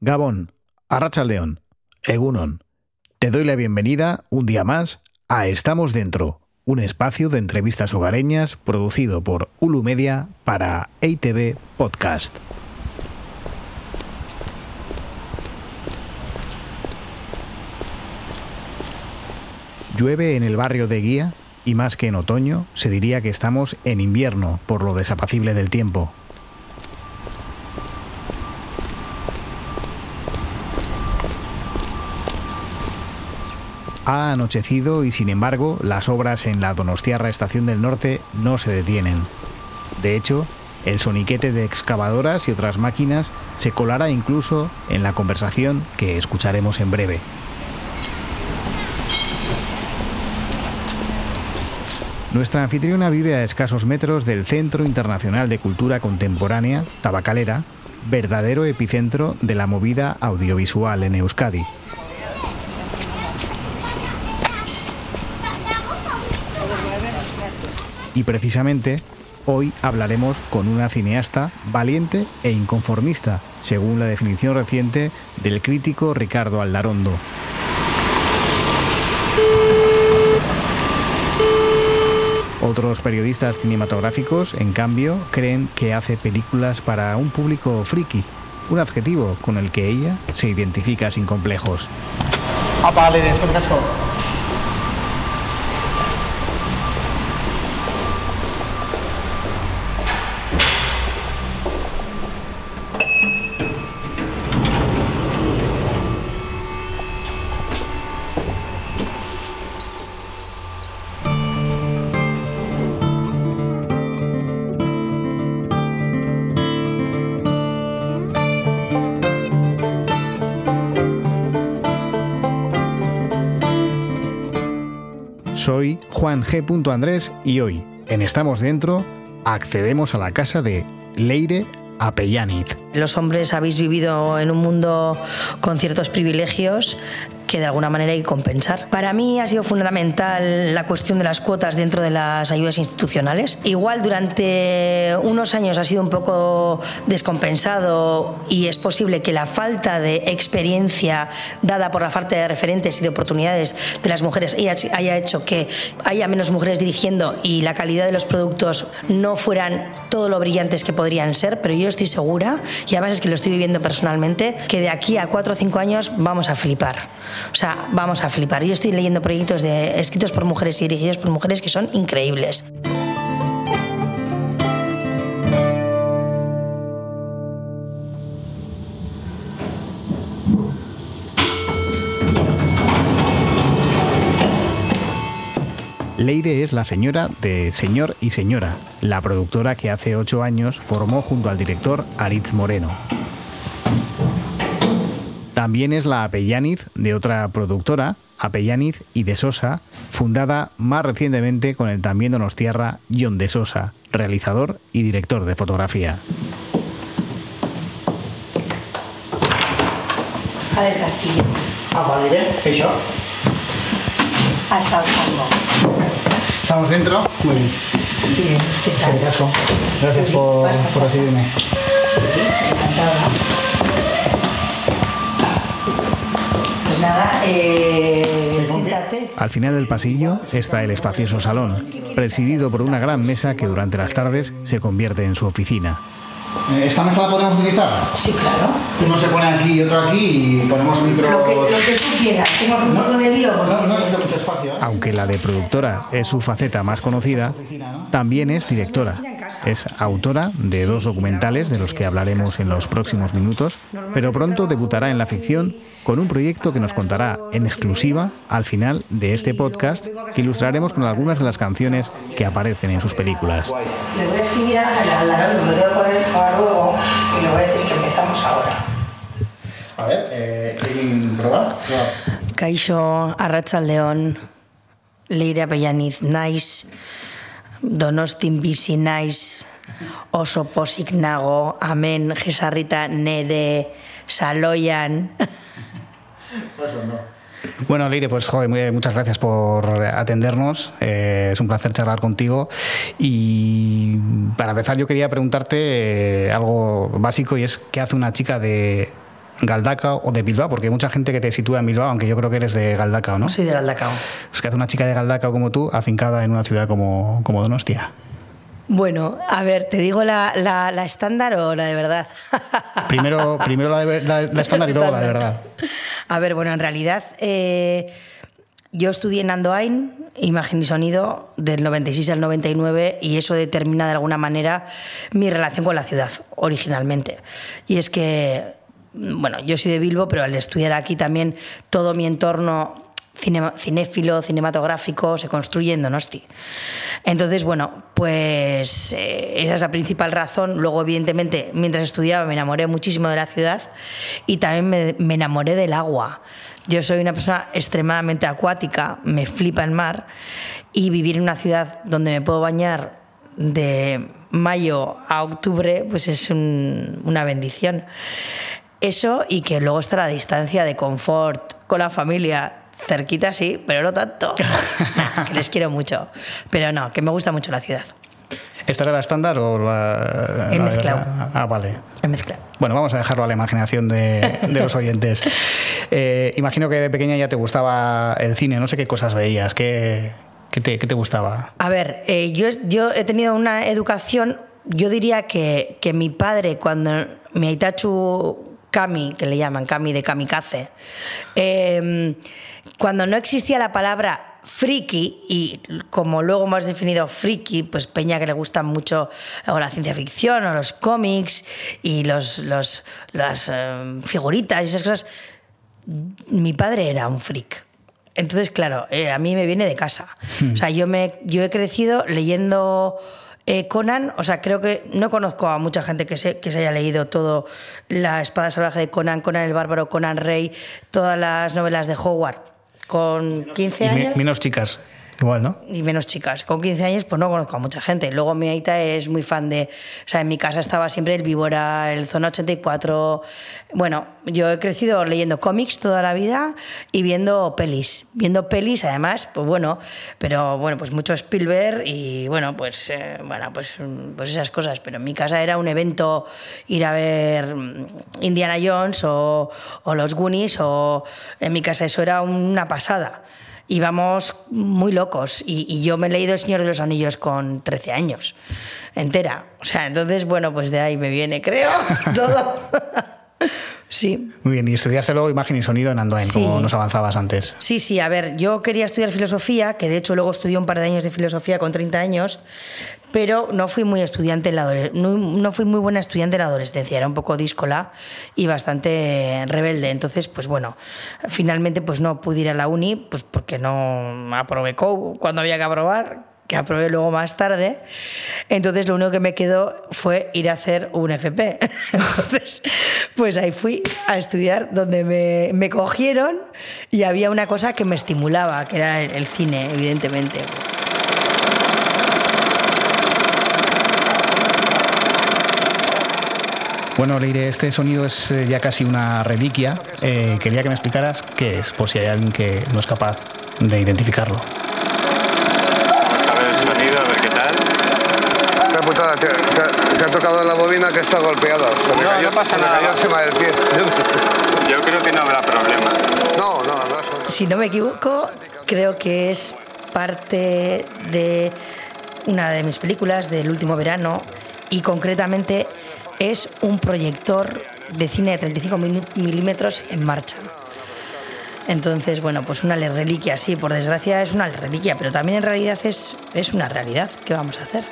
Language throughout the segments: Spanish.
Gabón, Arrachaldeón, Egunon. Te doy la bienvenida un día más a Estamos Dentro, un espacio de entrevistas hogareñas producido por Ulu Media para EITV Podcast. Llueve en el barrio de Guía y más que en otoño, se diría que estamos en invierno por lo desapacible del tiempo. Ha anochecido y sin embargo las obras en la Donostiarra Estación del Norte no se detienen. De hecho, el soniquete de excavadoras y otras máquinas se colará incluso en la conversación que escucharemos en breve. Nuestra anfitriona vive a escasos metros del Centro Internacional de Cultura Contemporánea, Tabacalera, verdadero epicentro de la movida audiovisual en Euskadi. Y precisamente hoy hablaremos con una cineasta valiente e inconformista, según la definición reciente del crítico Ricardo Aldarondo. Otros periodistas cinematográficos, en cambio, creen que hace películas para un público friki, un adjetivo con el que ella se identifica sin complejos. Soy Juan G. Andrés y hoy, en Estamos Dentro, accedemos a la casa de Leire Apellaniz. Los hombres habéis vivido en un mundo con ciertos privilegios que de alguna manera hay que compensar. Para mí ha sido fundamental la cuestión de las cuotas dentro de las ayudas institucionales. Igual durante unos años ha sido un poco descompensado y es posible que la falta de experiencia dada por la falta de referentes y de oportunidades de las mujeres haya hecho que haya menos mujeres dirigiendo y la calidad de los productos no fueran todo lo brillantes que podrían ser, pero yo estoy segura, y además es que lo estoy viviendo personalmente, que de aquí a cuatro o cinco años vamos a flipar. O sea, vamos a flipar. Yo estoy leyendo proyectos de, escritos por mujeres y dirigidos por mujeres que son increíbles. Leire es la señora de Señor y Señora, la productora que hace ocho años formó junto al director Aritz Moreno. También es la Apellaniz de otra productora, Apellaniz y de Sosa, fundada más recientemente con el también donostiarra John de Sosa, realizador y director de fotografía. A del Castillo. Ah, vale. Hasta el fondo. ¿Estamos dentro? Muy bien. Bien, ¿qué tal? Gracias por, por recibirme. Sí, encantada. Pues nada, eh, siéntate. Al final del pasillo está el espacioso salón, presidido por una gran mesa que durante las tardes se convierte en su oficina. Eh, ¿Esta mesa la podemos utilizar? Sí, claro. Uno se pone aquí y otro aquí y ponemos micro... Lo que, lo que tú quieras. Tengo un poco de lío. porque- No, no necesita mucho espacio, ¿eh? Aunque la de productora es su faceta más conocida, también es directora. Es autora de dos documentales de los que hablaremos en los próximos minutos, pero pronto debutará en la ficción con un proyecto que nos contará en exclusiva al final de este podcast que ilustraremos con algunas de las canciones que aparecen en sus películas. Le voy a escribir a Aldarón, me lo voy a poner para luego y le voy a decir que empezamos ahora. A ver, eh, ¿quieren probar? Probar. Kaixo Arratsaldeon, Leire Apellaniz naiz, Donostin bizi naiz, oso pozik nago, amen jesarrita nere saloian. Pues no. Bueno, Leire, pues joder, muy- muchas gracias por atendernos. Eh, es un placer charlar contigo. Y para empezar, yo quería preguntarte eh, algo básico y es qué hace una chica de Galdacao o de Bilbao? Porque hay mucha gente que te sitúa en Bilbao, aunque yo creo que eres de Galdacao, ¿no? Soy de Galdacao. Es que hace una chica de Galdacao como tú, afincada en una ciudad como, como Donostia. Bueno, a ver, ¿te digo la, la, estándar o la de verdad? primero, primero la, de, la, estándar y luego la de verdad. A ver, bueno, en realidad eh, yo estudié en Andoain, imagen y sonido, del 96 al 99, y eso determina de alguna manera mi relación con la ciudad, originalmente. Y es que, bueno, yo soy de Bilbo, pero al estudiar aquí también todo mi entorno cinéfilo, cinematográfico, se construye en Donosti. Entonces, bueno, pues eh, esa es la principal razón. Luego, evidentemente, mientras estudiaba me enamoré muchísimo de la ciudad y también me, me enamoré del agua. Yo soy una persona extremadamente acuática, me flipa el mar y vivir en una ciudad donde me puedo bañar de mayo a octubre, pues es una bendición. Eso y que luego está la distancia de confort con la familia Cerquita sí, pero no tanto. que les quiero mucho. Pero no, que me gusta mucho la ciudad. ¿Esta era la estándar o la.? En mezclado. Ah, vale. En mezclado. Bueno, vamos a dejarlo a la imaginación de, los oyentes. Eh, imagino que de pequeña ya te gustaba el cine, no sé qué cosas veías, qué, qué, te, qué te, gustaba. A ver, eh, yo, yo he tenido una educación, yo diría que, que mi padre, cuando mi Aitachu Kami, que le llaman Kami de kamikaze, em, cuando no existía la palabra friki, y como luego hemos definido friki, pues Peña que le gusta mucho o la ciencia ficción o los cómics y los, los las em, figuritas y esas cosas, mi padre era un freak. Entonces, claro, eh, a mí me viene de casa. O sea, yo, me, yo he crecido leyendo eh, Conan, o sea, creo que no conozco a mucha gente que se, que se haya leído todo La espada salvaje de Conan, Conan el bárbaro, Conan Rey, todas las novelas de Howard. Con 15 años. menos chicas. Igual, ¿no? Y menos chicas. Con 15 años, pues no conozco a mucha gente. Luego mi aita es muy fan de. O sea, en mi casa estaba siempre el Víbora, el Zona 84. Bueno, yo he crecido leyendo cómics toda la vida y viendo pelis. Viendo pelis, además, pues bueno, pero bueno, pues mucho Spielberg y bueno, pues, eh, bueno, pues, pues esas cosas. Pero en mi casa era un evento ir a ver Indiana Jones o, o los Goonies, o en mi casa eso era una pasada íbamos muy locos. Y, yo me he leído El Señor de los Anillos con 13 años, entera. O sea, entonces, bueno, pues de ahí me viene, creo, todo. Sí. Muy bien, y estudiaste luego imagen y sonido en Andoain, como nos avanzabas antes. Sí, sí, a ver, yo quería estudiar filosofía, que de hecho luego estudié un par de años de filosofía con 30 años, pero no fui muy estudiante en la no, fui muy buena estudiante en la adolescencia, era un poco díscola y bastante rebelde. Entonces, pues bueno, finalmente pues no pude ir a la uni, pues porque no aprobé cuando había que aprobar, que aprobé luego más tarde. Entonces lo único que me quedó fue ir a hacer un FP. Entonces, pues ahí fui a estudiar donde me, me cogieron y había una cosa que me estimulaba, que era el cine, evidentemente. Bueno, Leire, este sonido es eh, ya casi una reliquia. Eh, quería que me explicaras qué es, por si hay alguien que no es capaz de identificarlo. A ver el sonido, a ver qué tal. Qué putada, te, ha tocado la bobina que está golpeada. no, no pasa se nada. Me cayó encima del pie. Yo creo que no habrá problema. No, no, no. Si no me equivoco, creo que es parte de una de mis películas del último verano y concretamente es un proyector de cine de 35 milímetros en marcha. Entonces, bueno, pues una reliquia, sí, por desgracia es una reliquia, pero también en realidad es, es una realidad. ¿Qué vamos a hacer?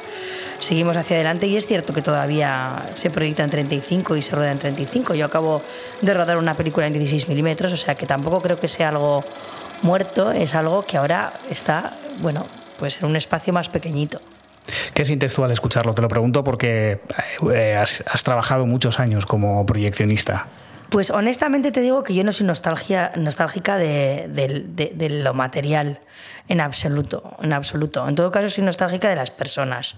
Seguimos hacia adelante y es cierto que todavía se proyecta en 35 y se rueda en 35. Yo acabo de rodar una película en 16 milímetros, o sea que tampoco creo que sea algo muerto, es algo que ahora está, bueno, pues en un espacio más pequeñito. ¿Qué sientes tú al escucharlo? Te lo pregunto porque eh, has, trabajado muchos años como proyeccionista. Pues honestamente te digo que yo no soy nostálgica de, lo material en absoluto, en absoluto. En todo caso soy nostálgica de las personas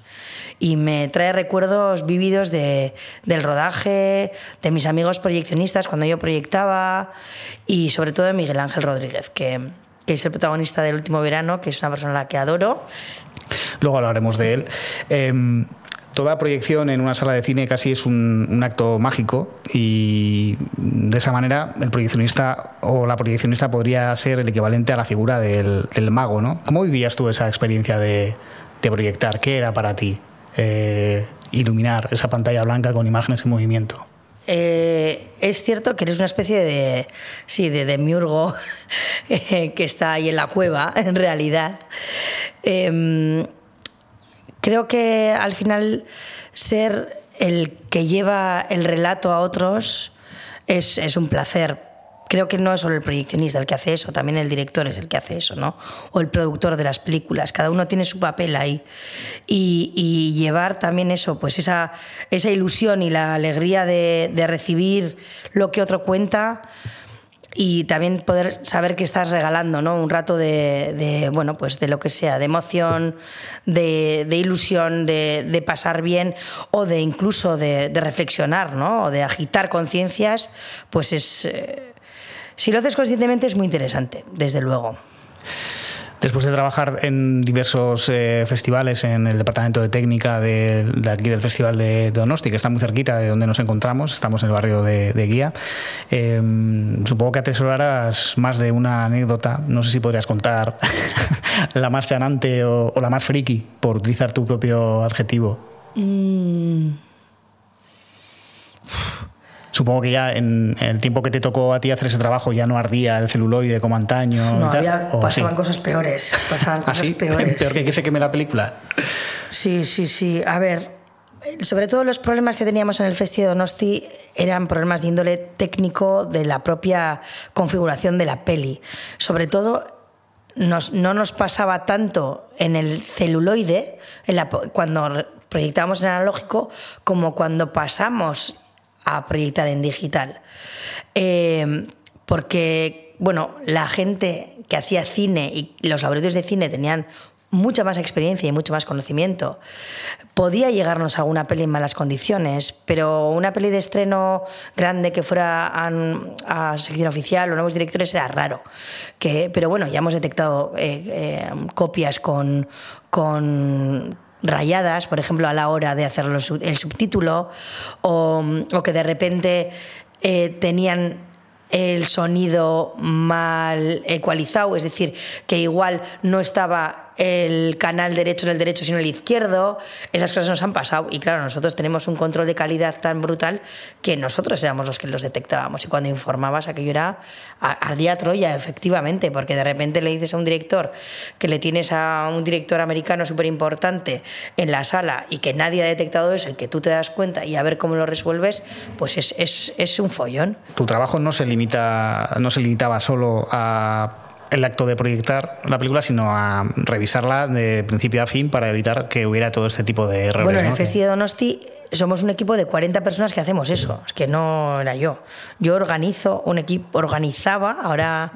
y me trae recuerdos vividos del rodaje, de mis amigos proyeccionistas cuando yo proyectaba y sobre todo de Miguel Ángel Rodríguez, que, que es el protagonista del último verano, que es una persona a la que adoro Luego hablaremos de él. Em, toda proyección en una sala de cine casi es un, un, acto mágico y de esa manera el proyeccionista o la proyeccionista podría ser el equivalente a la figura del, mago, ¿no? ¿Cómo vivías tú esa experiencia de, de proyectar? ¿Qué era para ti eh, iluminar esa pantalla blanca con imágenes en movimiento? Eh, es cierto que eres una especie de, sí, de demiurgo eh, que está ahí en la cueva, en realidad. Eh, creo que al final ser el que lleva el relato a otros es, es un placer, creo que no es solo el proyeccionista el que hace eso, también el director es el que hace eso, ¿no? O el productor de las películas, cada uno tiene su papel ahí. Y, y llevar también eso, pues esa, esa ilusión y la alegría de, de recibir lo que otro cuenta y también poder saber que estás regalando ¿no? un rato de, de, bueno pues de lo que sea de emoción de, de ilusión de, pasar bien o de incluso de, reflexionar ¿no? o de agitar conciencias pues es eh, si lo haces conscientemente es muy interesante desde luego Después de trabajar en diversos eh, festivales, en el departamento de técnica de, de, aquí del Festival de Donosti, que está muy cerquita de donde nos encontramos, estamos en el barrio de, de Guía, eh, supongo que atesorarás más de una anécdota. No sé si podrías contar la más chanante o, o, la más friki, por utilizar tu propio adjetivo. Mm. Supongo que ya en, en, el tiempo que te tocó a ti hacer ese trabajo ya no ardía el celuloide como antaño. No, tal, había, pasaban sí? cosas peores. Pasaban cosas ¿Ah, sí? peores. Peor que que se queme la película. Sí, sí, sí. A ver, sobre todo los problemas que teníamos en el Festival de Donosti eran problemas de índole técnico de la propia configuración de la peli. Sobre todo nos, no nos pasaba tanto en el celuloide, en la, cuando proyectábamos en analógico, como cuando pasamos a proyectar en digital. Eh, porque, bueno, la gente que hacía cine y los laboratorios de cine tenían mucha más experiencia y mucho más conocimiento. Podía llegarnos a alguna peli en malas condiciones, pero una peli de estreno grande que fuera a, a sección oficial o nuevos directores era raro. Que, pero bueno, ya hemos detectado eh, eh, copias con, con rayadas, por ejemplo, a la hora de hacer el subtítulo, o, o que de repente eh, tenían el sonido mal ecualizado, es decir, que igual no estaba el canal derecho en el derecho sino el izquierdo, esas cosas nos han pasado y claro, nosotros tenemos un control de calidad tan brutal que nosotros éramos los que los detectábamos y cuando informabas aquello era ardía Troya, efectivamente, porque de repente le dices a un director que le tienes a un director americano súper importante en la sala y que nadie ha detectado eso y que tú te das cuenta y a ver cómo lo resuelves, pues es, es, es un follón. Tu trabajo no se limita, no se limitaba solo a el acto de proyectar la película, sino a revisarla de principio a fin para evitar que hubiera todo este tipo de errores. Bueno, en el ¿no? Festival de Donosti somos un equipo de 40 personas que hacemos eso, es que no era yo. Yo organizo un equipo, organizaba, ahora,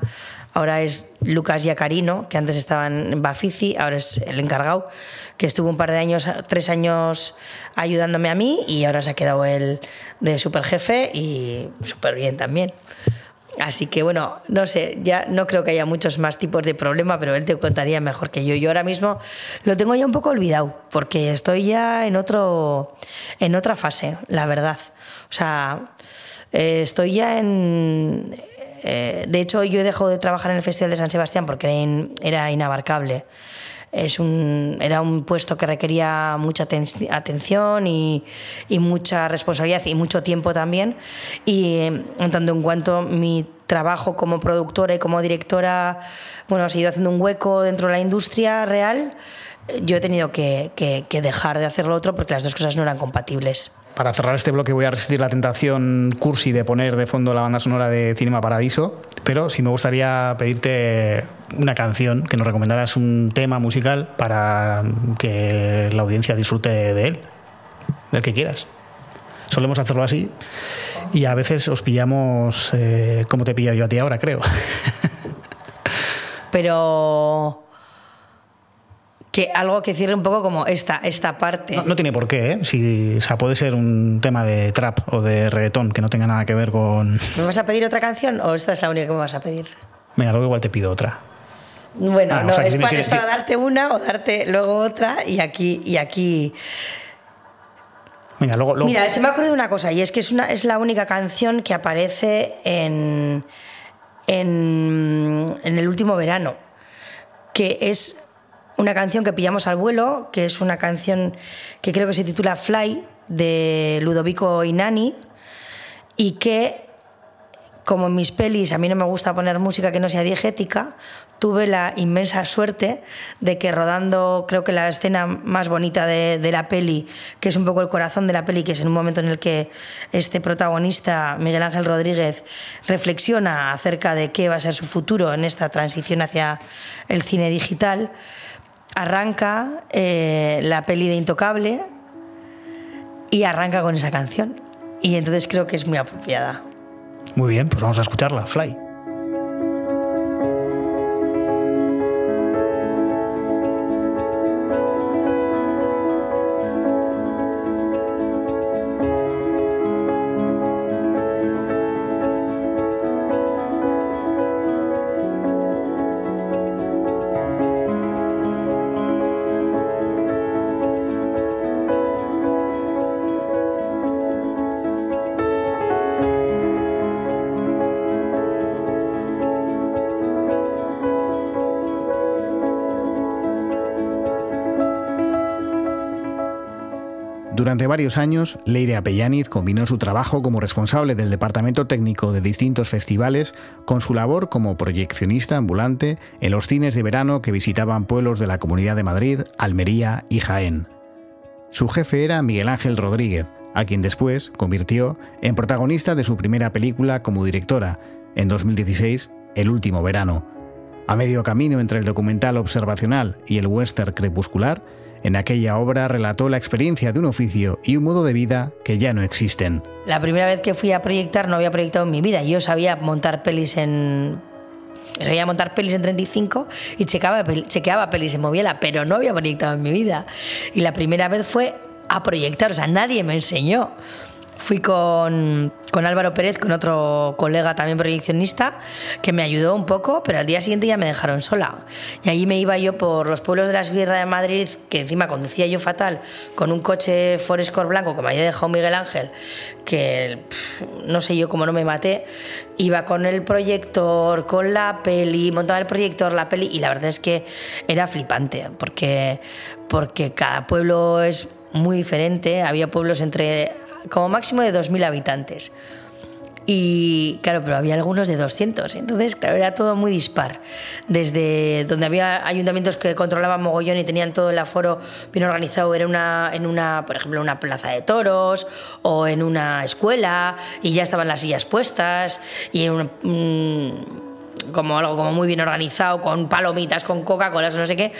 ahora es Lucas Yacarino, que antes estaba en Bafici, ahora es el encargado, que estuvo un par de años, tres años ayudándome a mí y ahora se ha quedado el de superjefe y súper bien también. Así que bueno, no sé, ya no creo que haya muchos más tipos de problema, pero él te contaría mejor que yo. Yo ahora mismo lo tengo ya un poco olvidado, porque estoy ya en otro en otra fase, la verdad. O sea, eh, estoy ya en eh, de hecho, yo he dejado de trabajar en el Festival de San Sebastián porque era, in, era inabarcable es un, era un puesto que requería mucha aten atención y, y, mucha responsabilidad y mucho tiempo también. Y en tanto en cuanto mi trabajo como productora y como directora bueno, ha seguido haciendo un hueco dentro de la industria real, yo he tenido que, que, que dejar de hacer lo otro porque las dos cosas no eran compatibles. Para cerrar este bloque voy a resistir la tentación cursi de poner de fondo la banda sonora de Cinema Paradiso, pero sí me gustaría pedirte una canción, que nos recomendaras un tema musical para que la audiencia disfrute de él, del que quieras. Solemos hacerlo así y a veces os pillamos eh, como te pillo yo a ti ahora, creo. pero que algo que cierre un poco como esta, esta parte. No, no tiene por qué, ¿eh? Si, o sea, puede ser un tema de trap o de reggaetón que no tenga nada que ver con... ¿Me vas a pedir otra canción o esta es la única que me vas a pedir? Venga, luego igual te pido otra. Bueno, ah, no, o sea, es, si para, es, para, darte una o darte luego otra y aquí, y aquí. Mira, se me ha ocurrido una cosa, y es que es, una, es la única canción que aparece en, en, en el último verano, que es una canción que pillamos al vuelo, que es una canción que creo que se titula Fly, de Ludovico Inani, y que como en mis pelis a mí no me gusta poner música que no sea diegética, tuve la inmensa suerte de que rodando, creo que la escena más bonita de, la peli, que es un poco el corazón de la peli, que es en un momento en el que este protagonista, Miguel Ángel Rodríguez, reflexiona acerca de qué va a ser su futuro en esta transición hacia el cine digital, arranca eh, la peli de Intocable y arranca con esa canción. Y entonces creo que es muy apropiada. Muy bien, pues vamos a escucharla, Fly. Durante varios años, Leire Apellaniz combinó su trabajo como responsable del departamento técnico de distintos festivales con su labor como proyeccionista ambulante en los cines de verano que visitaban pueblos de la Comunidad de Madrid, Almería y Jaén. Su jefe era Miguel Ángel Rodríguez, a quien después convirtió en protagonista de su primera película como directora, en 2016, El último verano. A medio camino entre el documental observacional y el western crepuscular, en aquella obra relató la experiencia de un oficio y un modo de vida que ya no existen. La primera vez que fui a proyectar no había proyectado en mi vida. Yo sabía montar pelis en sabía montar pelis en 35 y chequeaba, chequeaba pelis en Moviela, pero no había proyectado en mi vida. Y la primera vez fue a proyectar, o sea, nadie me enseñó. Fui con, con, Álvaro Pérez, con otro colega también proyeccionista, que me ayudó un poco, pero al día siguiente ya me dejaron sola. Y allí me iba yo por los pueblos de la Sierra de Madrid, que encima conducía yo fatal, con un coche Forescore blanco que me había dejado Miguel Ángel, que no sé yo cómo no me maté. Iba con el proyector, con la peli, montaba el proyector, la peli, y la verdad es que era flipante, porque, porque cada pueblo es muy diferente. Había pueblos entre como máximo de 2.000 habitantes. Y claro, pero había algunos de 200. Entonces, claro, era todo muy dispar. Desde donde había ayuntamientos que controlaban mogollón y tenían todo el aforo bien organizado, era una, en una, por ejemplo, una plaza de toros o en una escuela y ya estaban las sillas puestas y en un como algo como muy bien organizado, con palomitas, con Coca-Cola, no sé qué,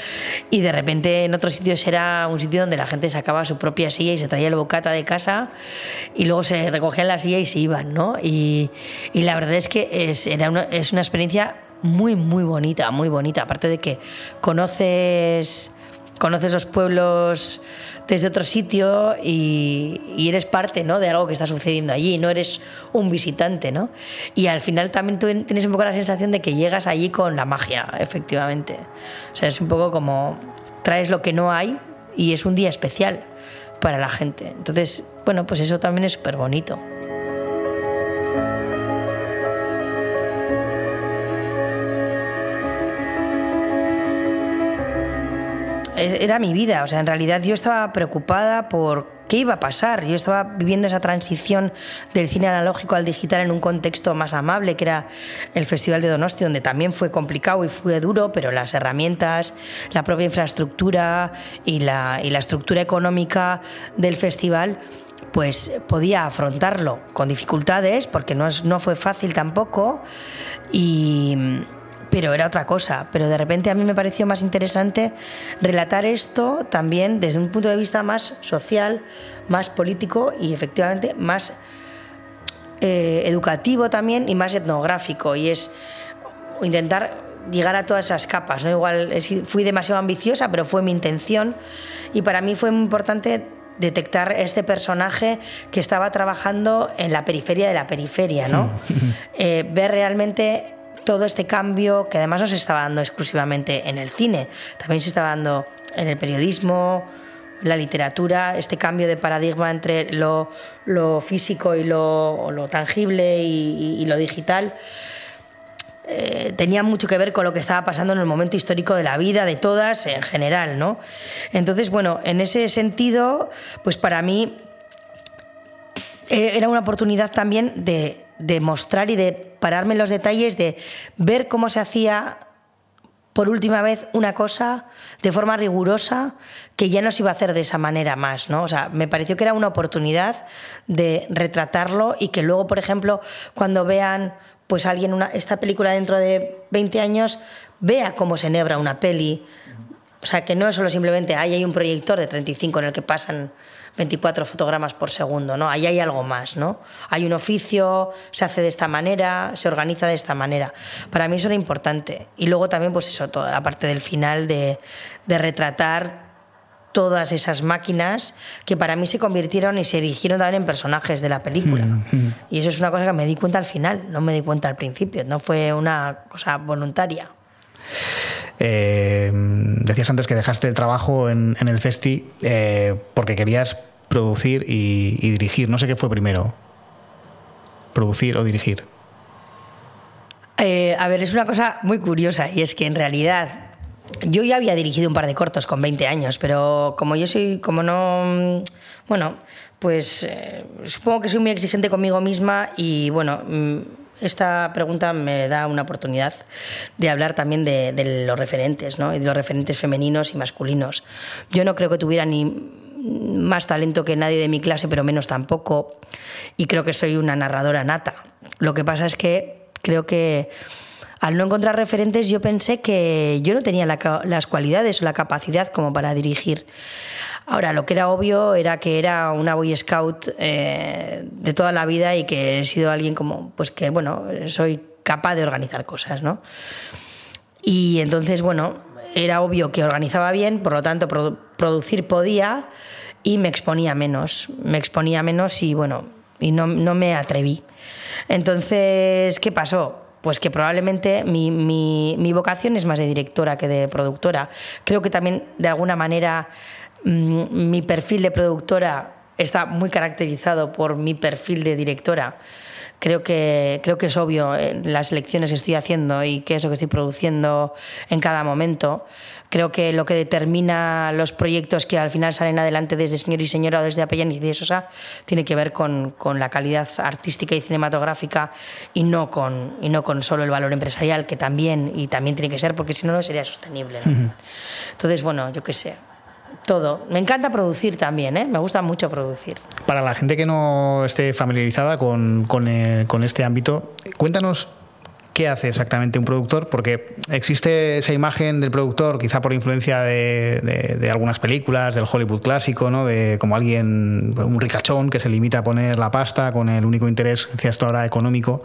y de repente en otros sitios era un sitio donde la gente sacaba su propia silla y se traía el bocata de casa y luego se recogían la silla y se iban, ¿no? Y, y la verdad es que es, era una, es una experiencia muy, muy bonita, muy bonita, aparte de que conoces, conoces los pueblos desde otro sitio y, eres parte ¿no? de algo que está sucediendo allí, no eres un visitante. ¿no? Y al final también tú tienes un poco la sensación de que llegas allí con la magia, efectivamente. O sea, es un poco como traes lo que no hay y es un día especial para la gente. Entonces, bueno, pues eso también es súper bonito. Era mi vida. O sea, en realidad yo estaba preocupada por qué iba a pasar. Yo estaba viviendo esa transición del cine analógico al digital en un contexto más amable, que era el Festival de Donosti, donde también fue complicado y fue duro, pero las herramientas, la propia infraestructura y la, y la estructura económica del festival pues podía afrontarlo con dificultades, porque no, no fue fácil tampoco, y pero era otra cosa. Pero de repente a mí me pareció más interesante relatar esto también desde un punto de vista más social, más político y efectivamente más eh, educativo también y más etnográfico. Y es intentar llegar a todas esas capas. ¿no? Igual fui demasiado ambiciosa, pero fue mi intención. Y para mí fue muy importante detectar este personaje que estaba trabajando en la periferia de la periferia, ¿no? Eh, ver realmente todo este cambio que además no se estaba dando exclusivamente en el cine, también se estaba dando en el periodismo, la literatura, este cambio de paradigma entre lo, físico y lo, tangible y, lo digital. Eh, tenía mucho que ver con lo que estaba pasando en el momento histórico de la vida de todas en general, ¿no? Entonces, bueno, en ese sentido, pues para mí eh, era una oportunidad también de, de mostrar y de pararme en los detalles, de ver cómo se hacía por última vez una cosa de forma rigurosa que ya no se iba a hacer de esa manera más, ¿no? O sea, me pareció que era una oportunidad de retratarlo y que luego, por ejemplo, cuando vean pues alguien una, esta película dentro de 20 años, vea cómo se enhebra una peli. O sea, que no es solo simplemente, ahí hay un proyector de 35 en el que pasan 24 fotogramas por segundo, ¿no? Ahí hay algo más, ¿no? Hay un oficio, se hace de esta manera, se organiza de esta manera. Para mí eso era importante. Y luego también, pues eso, toda la parte del final de, de retratar todas esas máquinas que para mí se convirtieron y se erigieron también en personajes de la película. Mm, mm. Y eso es una cosa que me di cuenta al final, no me di cuenta al principio, no fue una cosa voluntaria. Eh, decías antes que dejaste el trabajo en, el Festi eh, porque querías producir y, dirigir. No sé qué fue primero, producir o dirigir. Eh, a ver, es una cosa muy curiosa y es que en realidad yo ya había dirigido un par de cortos con 20 años, pero como yo soy, como no, bueno, pues supongo que soy muy exigente conmigo misma y bueno, mm, esta pregunta me da una oportunidad de hablar también de, los referentes, ¿no? y de los referentes femeninos y masculinos. Yo no creo que tuviera ni más talento que nadie de mi clase, pero menos tampoco, y creo que soy una narradora nata. Lo que pasa es que creo que al no encontrar referentes yo pensé que yo no tenía las cualidades o la capacidad como para dirigir. Ahora, lo que era obvio era que era una Boy Scout eh, de toda la vida y que he sido alguien como, pues que, bueno, soy capaz de organizar cosas, ¿no? Y entonces, bueno, era obvio que organizaba bien, por lo tanto, producir podía y me exponía menos. Me exponía menos y, bueno, y no, no me atreví. Entonces, ¿qué pasó? Pues que probablemente mi, mi, vocación es más de directora que de productora. Creo que también, de alguna manera, mi perfil de productora está muy caracterizado por mi perfil de directora. Creo que, creo que es obvio eh, las elecciones que estoy haciendo y qué es lo que estoy produciendo en cada momento. Creo que lo que determina los proyectos que al final salen adelante desde Señor y Señora o desde Apellán y de Sosa tiene que ver con, con, la calidad artística y cinematográfica y no, con, y no con solo el valor empresarial, que también, y también tiene que ser, porque si no, no sería sostenible. Entonces, bueno, yo qué sé todo. Me encanta producir también, ¿eh? me gusta mucho producir. Para la gente que no esté familiarizada con, con, eh, con este ámbito, cuéntanos qué hace exactamente un productor, porque existe esa imagen del productor, quizá por influencia de, algunas películas, del Hollywood clásico, ¿no? de como alguien, un ricachón que se limita a poner la pasta con el único interés, decías tú ahora, económico.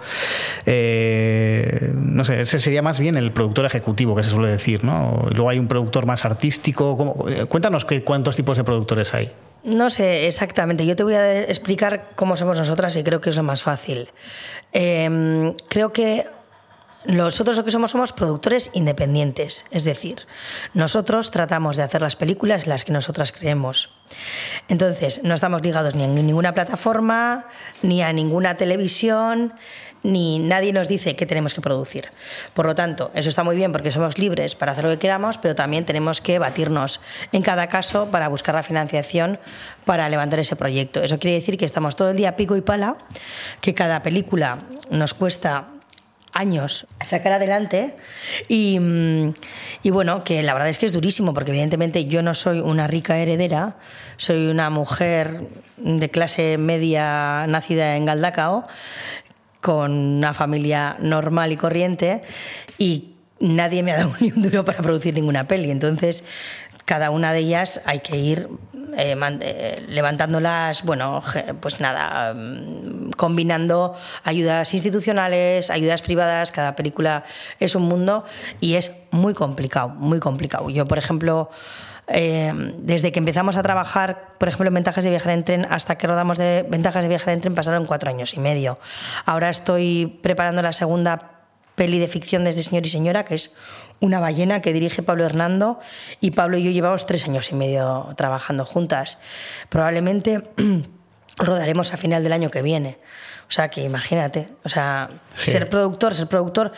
Eh, no sé, ese sería más bien el productor ejecutivo, que se suele decir, ¿no? Luego hay un productor más artístico. Cuéntanos qué, cuántos tipos de productores hay. No sé exactamente, yo te voy a explicar cómo somos nosotras y creo que es lo más fácil. Eh, creo que nosotros lo que somos somos productores independientes, es decir, nosotros tratamos de hacer las películas las que nosotras creemos. Entonces, no estamos ligados ni a ninguna plataforma, ni a ninguna televisión, ni nadie nos dice qué tenemos que producir. Por lo tanto, eso está muy bien porque somos libres para hacer lo que queramos, pero también tenemos que batirnos en cada caso para buscar la financiación para levantar ese proyecto. Eso quiere decir que estamos todo el día pico y pala, que cada película nos cuesta años sacar adelante. Y, mm, y, bueno, que la verdad es que es durísimo porque evidentemente yo no soy una rica heredera, soy una mujer de clase media nacida en Galdacao con una familia normal y corriente y nadie me ha dado ni un duro para producir ninguna peli, entonces cada una de ellas hay que ir eh, eh, levantándolas, bueno, pues nada, mm, combinando ayudas institucionales, ayudas privadas, cada película es un mundo y es muy complicado, muy complicado. Yo, por ejemplo, eh, desde que empezamos a trabajar, por ejemplo, en ventajas de viajar en tren, hasta que rodamos de ventajas de viajar en tren, pasaron cuatro años y medio. Ahora estoy preparando la segunda peli de ficción desde Señor y Señora, que es una ballena que dirige Pablo Hernando y Pablo y yo llevamos tres años y medio trabajando juntas. Probablemente rodaremos a final del año que viene. O sea, que imagínate, o sea, ser productor, ser productor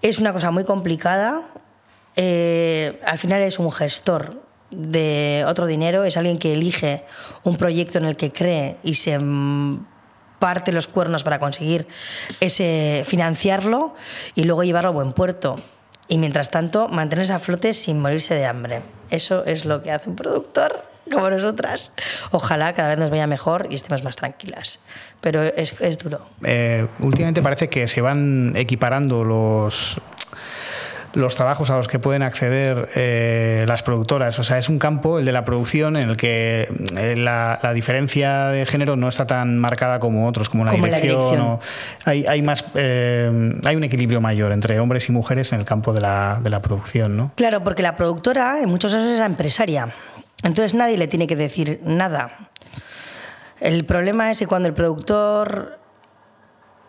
es una cosa muy complicada. Eh, al final es un gestor de otro dinero, es alguien que elige un proyecto en el que cree y se parte los cuernos para conseguir ese financiarlo y luego llevarlo a buen puerto. Y mientras tanto, mantenerse a flote sin morirse de hambre. Eso es lo que hace un productor como nosotras. Ojalá cada vez nos vaya mejor y estemos más tranquilas. Pero es, es duro. Eh, últimamente parece que se van equiparando los, los trabajos a los que pueden acceder eh, las productoras. O sea, es un campo, el de la producción, en el que eh, la, diferencia de género no está tan marcada como otros, como la dirección. hay, hay, más, eh, hay un equilibrio mayor entre hombres y mujeres en el campo de la, de la producción, ¿no? Claro, porque la productora en muchos casos es la empresaria. Entonces nadie le tiene que decir nada. El problema es que cuando el productor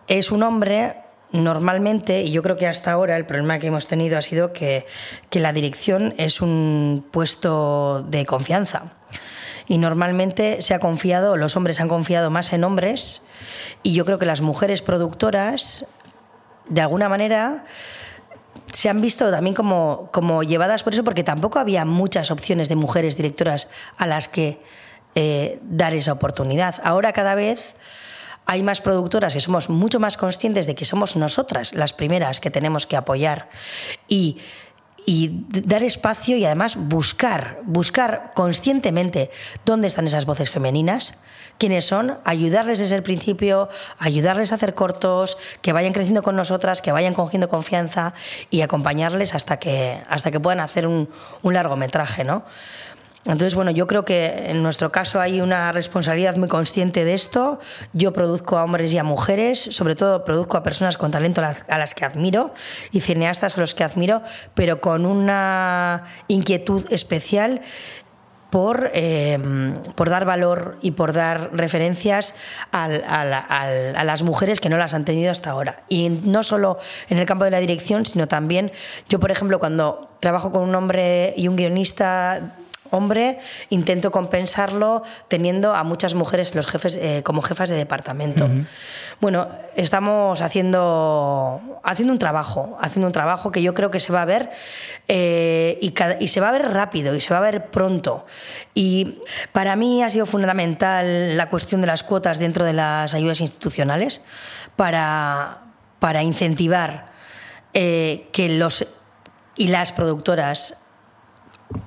es un hombre, normalmente, y yo creo que hasta ahora el problema que hemos tenido ha sido que, la dirección es un puesto de confianza. Y normalmente se ha confiado, los hombres han confiado más en hombres, y yo creo que las mujeres productoras, de alguna manera, se han visto también como, como llevadas por eso, porque tampoco había muchas opciones de mujeres directoras a las que eh, dar esa oportunidad. Ahora cada vez hay más productoras y somos mucho más conscientes de que somos nosotras las primeras que tenemos que apoyar y, dar espacio y además buscar, buscar conscientemente dónde están esas voces femeninas, quiénes son, ayudarles desde el principio, ayudarles a hacer cortos, que vayan creciendo con nosotras, que vayan cogiendo confianza y acompañarles hasta que, hasta que puedan hacer un, un largometraje, ¿no? Entonces, bueno, yo creo que en nuestro caso hay una responsabilidad muy consciente de esto. Yo produzco a hombres y a mujeres, sobre todo produzco a personas con talento a las que admiro y cineastas a los que admiro, pero con una inquietud especial por, eh, por, dar valor y por dar referencias a, a, las mujeres que no las han tenido hasta ahora. Y no solo en el campo de la dirección, sino también yo, por ejemplo, cuando trabajo con un hombre y un guionista hombre, intento compensarlo teniendo a muchas mujeres los jefes, eh, como jefas de departamento. Bueno, estamos haciendo, haciendo un trabajo, haciendo un trabajo que yo creo que se va a ver eh, y, y, se va a ver rápido y se va a ver pronto. Y para mí ha sido fundamental la cuestión de las cuotas dentro de las ayudas institucionales para, para incentivar eh, que los y las productoras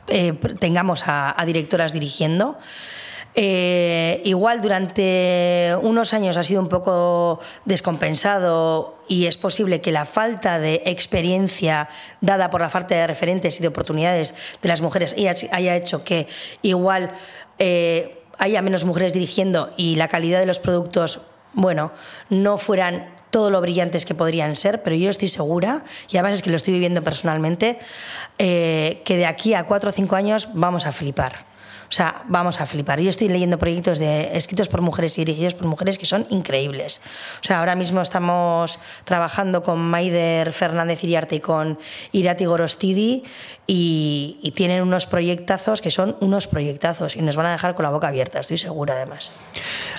eh, tengamos a, directoras dirigiendo. Eh, igual durante unos años ha sido un poco descompensado y es posible que la falta de experiencia dada por la falta de referentes y de oportunidades de las mujeres haya hecho que igual eh, haya menos mujeres dirigiendo y la calidad de los productos, bueno, no fueran todo lo brillantes que podrían ser, pero yo estoy segura, y además es que lo estoy viviendo personalmente, eh, que de aquí a cuatro o cinco años vamos a flipar. O sea, vamos a flipar. Yo estoy leyendo proyectos de, escritos por mujeres y dirigidos por mujeres que son increíbles. O sea, ahora mismo estamos trabajando con Maider Fernández Iriarte y con Irati Gorostidi y, y, tienen unos proyectazos que son unos proyectazos y nos van a dejar con la boca abierta, estoy segura además.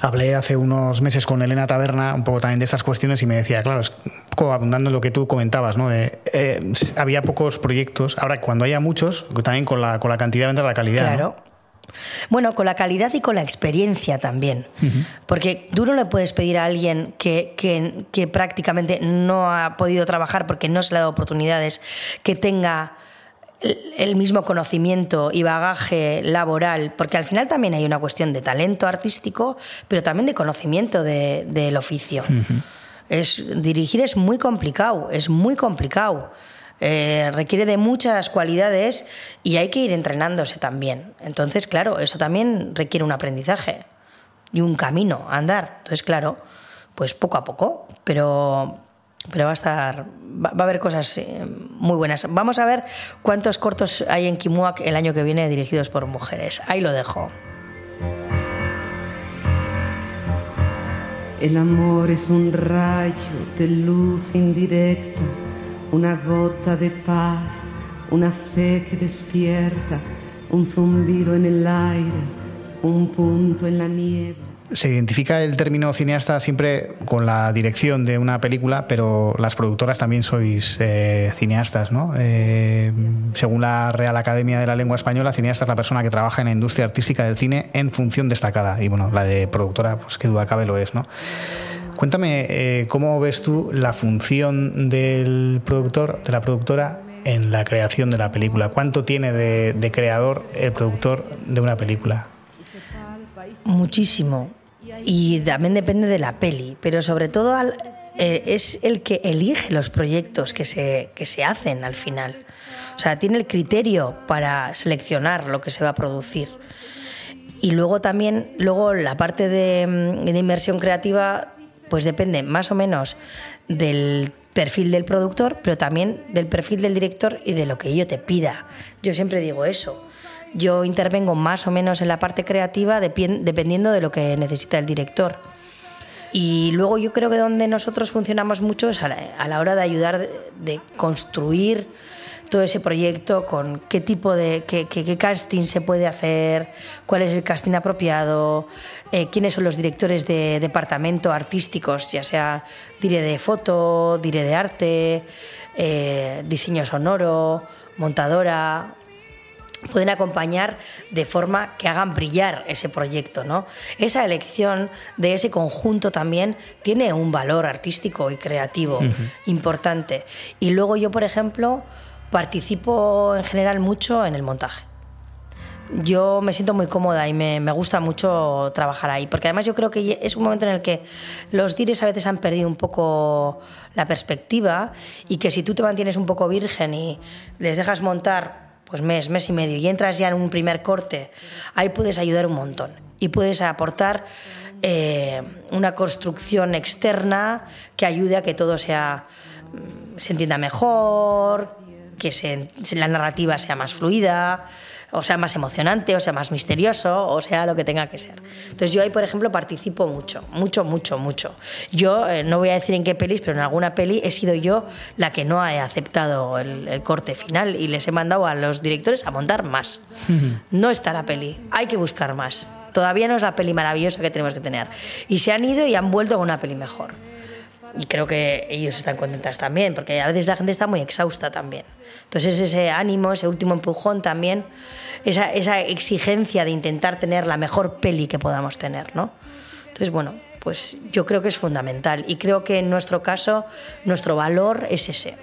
Hablé hace unos meses con Elena Taberna un poco también de estas cuestiones y me decía, claro, es abundando en lo que tú comentabas, ¿no? De, eh, había pocos proyectos, ahora cuando haya muchos, también con la, con la cantidad vendrá la calidad. Claro. Bueno, con la calidad y con la experiencia también. Porque tú no le puedes pedir a alguien que, que, prácticamente no ha podido trabajar porque no se le ha dado oportunidades, que tenga el mismo conocimiento y bagaje laboral, porque al final también hay una cuestión de talento artístico, pero también de conocimiento del oficio. es, dirigir es muy complicado, es muy complicado. Eh, requiere de muchas cualidades y hay que ir entrenándose también. Entonces, claro, eso también requiere un aprendizaje y un camino a andar. Entonces, claro, pues poco a poco, pero, pero va a estar, va, a haber cosas eh, muy buenas. Vamos a ver cuántos cortos hay en Kimuak el año que viene dirigidos por mujeres. Ahí lo dejo. El amor es un rayo de luz indirecta una gota de paz, una fe que despierta, un zumbido en el aire, un punto en la niebla se identifica el término cineasta siempre con la dirección de una película, pero las productoras también sois eh, cineastas, ¿no? Eh, según la Real Academia de la Lengua Española, cineasta es la persona que trabaja en la industria artística del cine en función destacada. Y bueno, la de productora, pues que duda cabe lo es, ¿no? Cuéntame, eh, ¿cómo ves tú la función del productor, de la productora en la creación de la película? ¿Cuánto tiene de creador el productor de una película? Muchísimo y también depende de la peli, pero sobre todo eh, es el que elige los proyectos que se, que se hacen al final. O sea, tiene el criterio para seleccionar lo que se va a producir. Y luego también, luego la parte de, mm, de creativa, pues depende más o menos del perfil del productor, pero también del perfil del director y de lo que yo te pida. Yo siempre digo eso. Yo intervengo más o menos en la parte creativa dependiendo de lo que necesita el director. Y luego yo creo que donde nosotros funcionamos mucho es a la, hora de ayudar de, construir todo ese proyecto, con qué tipo de qué, casting se puede hacer, cuál es el casting apropiado, eh, quiénes son los directores de departamento artísticos, ya sea diré de foto, diré de arte, eh, diseño sonoro, montadora, pueden acompañar de forma que hagan brillar ese proyecto. ¿no? Esa elección de ese conjunto también tiene un valor artístico y creativo importante. Y luego yo, por ejemplo, participo en general mucho en el montaje. Yo me siento muy cómoda y me, gusta mucho trabajar ahí, porque además yo creo que es un momento en el que los dires a veces han perdido un poco la perspectiva y que si tú te mantienes un poco virgen y les dejas montar pues mes, mes y medio, y entras ya en un primer corte, ahí puedes ayudar un montón y puedes aportar eh, una construcción externa que ayude a que todo sea, mm, se entienda mejor, que la narrativa sea más fluida o sea más emocionante, o sea más misterioso, o sea lo que tenga que ser. Entonces yo ahí, por ejemplo, participo mucho, mucho, mucho, mucho. Yo eh, no voy a decir en qué pelis, pero en alguna peli he sido yo la que no ha aceptado el, corte final y les he mandado a los directores a montar más. No está la peli, hay que buscar más. Todavía no es la peli maravillosa que tenemos que tener. Y se han ido y han vuelto con una peli mejor y creo que ellos están contentas también, porque a veces la gente está muy exhausta también. Entonces ese ánimo, ese último empujón también, esa, esa exigencia de intentar tener la mejor peli que podamos tener, ¿no? Entonces, bueno, pues yo creo que es fundamental y creo que en nuestro caso nuestro valor es ese.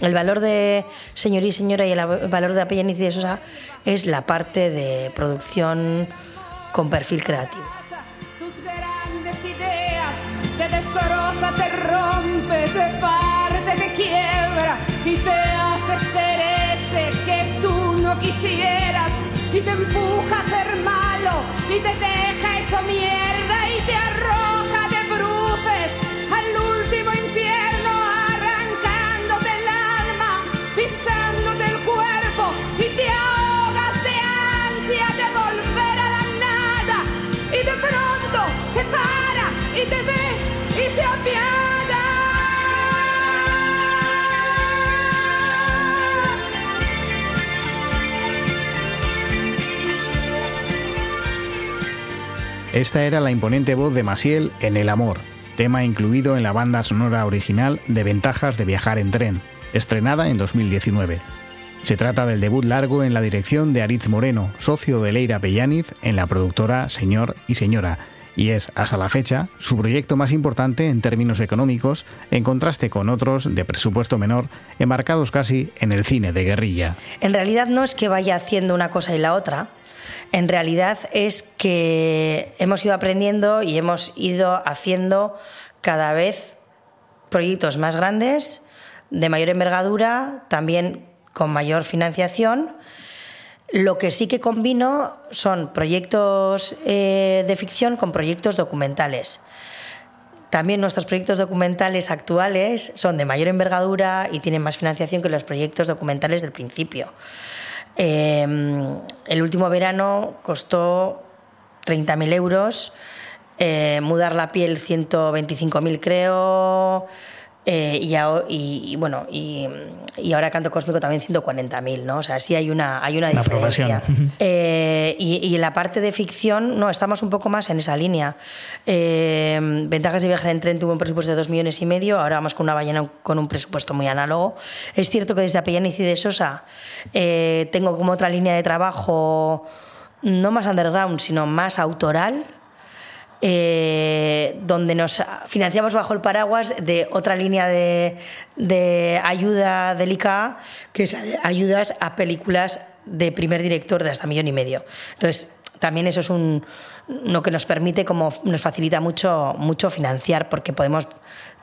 El valor de Señor y Señora y el valor de Apellaniz y de Sosa es la parte de producción con perfil creativo. Quisieras y te empuja a ser malo y te deja hecho mierda esta era la imponente voz de Masiel en El Amor, tema incluido en la banda sonora original de Ventajas de viajar en tren, estrenada en 2019. Se trata del debut largo en la dirección de Aritz Moreno, socio de Leira Pellaniz en la productora Señor y Señora, y es, hasta la fecha, su proyecto más importante en términos económicos, en contraste con otros de presupuesto menor, enmarcados casi en el cine de guerrilla. En realidad no es que vaya haciendo una cosa y la otra, en realidad es que hemos ido aprendiendo y hemos ido haciendo cada vez proyectos más grandes, de mayor envergadura, también con mayor financiación lo que sí que combino son proyectos eh, de ficción con proyectos documentales. También nuestros proyectos documentales actuales son de mayor envergadura y tienen más financiación que los proyectos documentales del principio. Em, el último verano costó 30.000 euros, eh, mudar la piel 125.000 creo, eh, y, ahora, y, bueno, y, y, ahora Canto Cósmico también 140.000, ¿no? O sea, sí hay una, hay una diferencia. Eh, y, y, en la parte de ficción, no, estamos un poco más en esa línea. Eh, Ventajas de viajar en tren tuvo un presupuesto de 2 millones y medio, ahora vamos con una ballena con un presupuesto muy análogo. Es cierto que desde Apellaniz y de Sosa tengo como otra línea de trabajo no más underground, sino más autoral, eh, donde nos financiamos bajo el paraguas de otra línea de, de ayuda del ICA, que es ayudas a películas de primer director de hasta millón y medio. Entonces, también eso es un, lo que nos permite, como nos facilita mucho, mucho financiar, porque podemos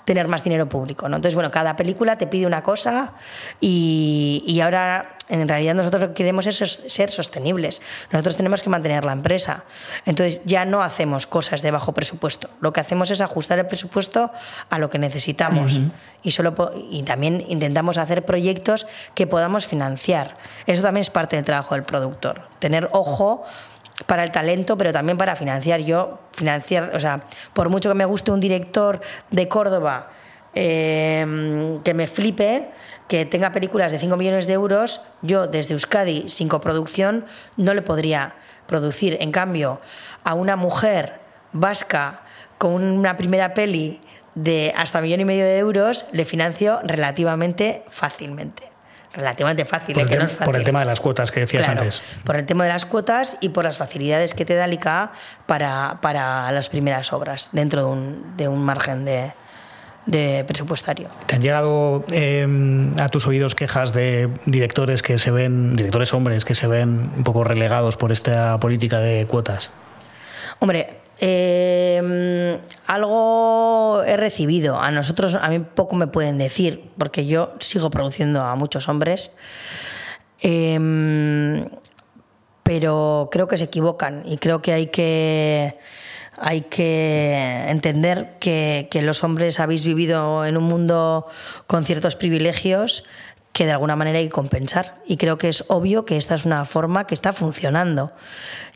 tener más dinero público. ¿no? Entonces, bueno, cada película te pide una cosa y, y ahora en realidad nosotros lo que queremos es ser sostenibles. Nosotros tenemos que mantener la empresa. Entonces ya no hacemos cosas de bajo presupuesto. Lo que hacemos es ajustar el presupuesto a lo que necesitamos. y, solo y también intentamos hacer proyectos que podamos financiar. Eso también es parte del trabajo del productor. Tener ojo para el talento, pero también para financiar. Yo, financiar, o sea, por mucho que me guste un director de Córdoba eh, que me flipe, que tenga películas de 5 millones de euros, yo desde Euskadi, sin coproducción, no le podría producir. En cambio, a una mujer vasca con una primera peli de hasta millón y medio de euros, le financio relativamente fácilmente relativamente fácil. Por, el, por el tema de las cuotas que decías antes. Por el tema de las cuotas y por las facilidades que te da el ICA para, para las primeras obras, dentro de un, de un margen de, de presupuestario. ¿Te han llegado em, a tus oídos quejas de directores que se ven, directores hombres, que se ven un poco relegados por esta política de cuotas? Hombre, eh, algo he recibido. A nosotros, a mí poco me pueden decir, porque yo sigo produciendo a muchos hombres. Em, pero creo que se equivocan y creo que hay que hay que entender que, que, los hombres habéis vivido en un mundo con ciertos privilegios que de alguna manera hay que compensar. Y creo que es obvio que esta es una forma que está funcionando.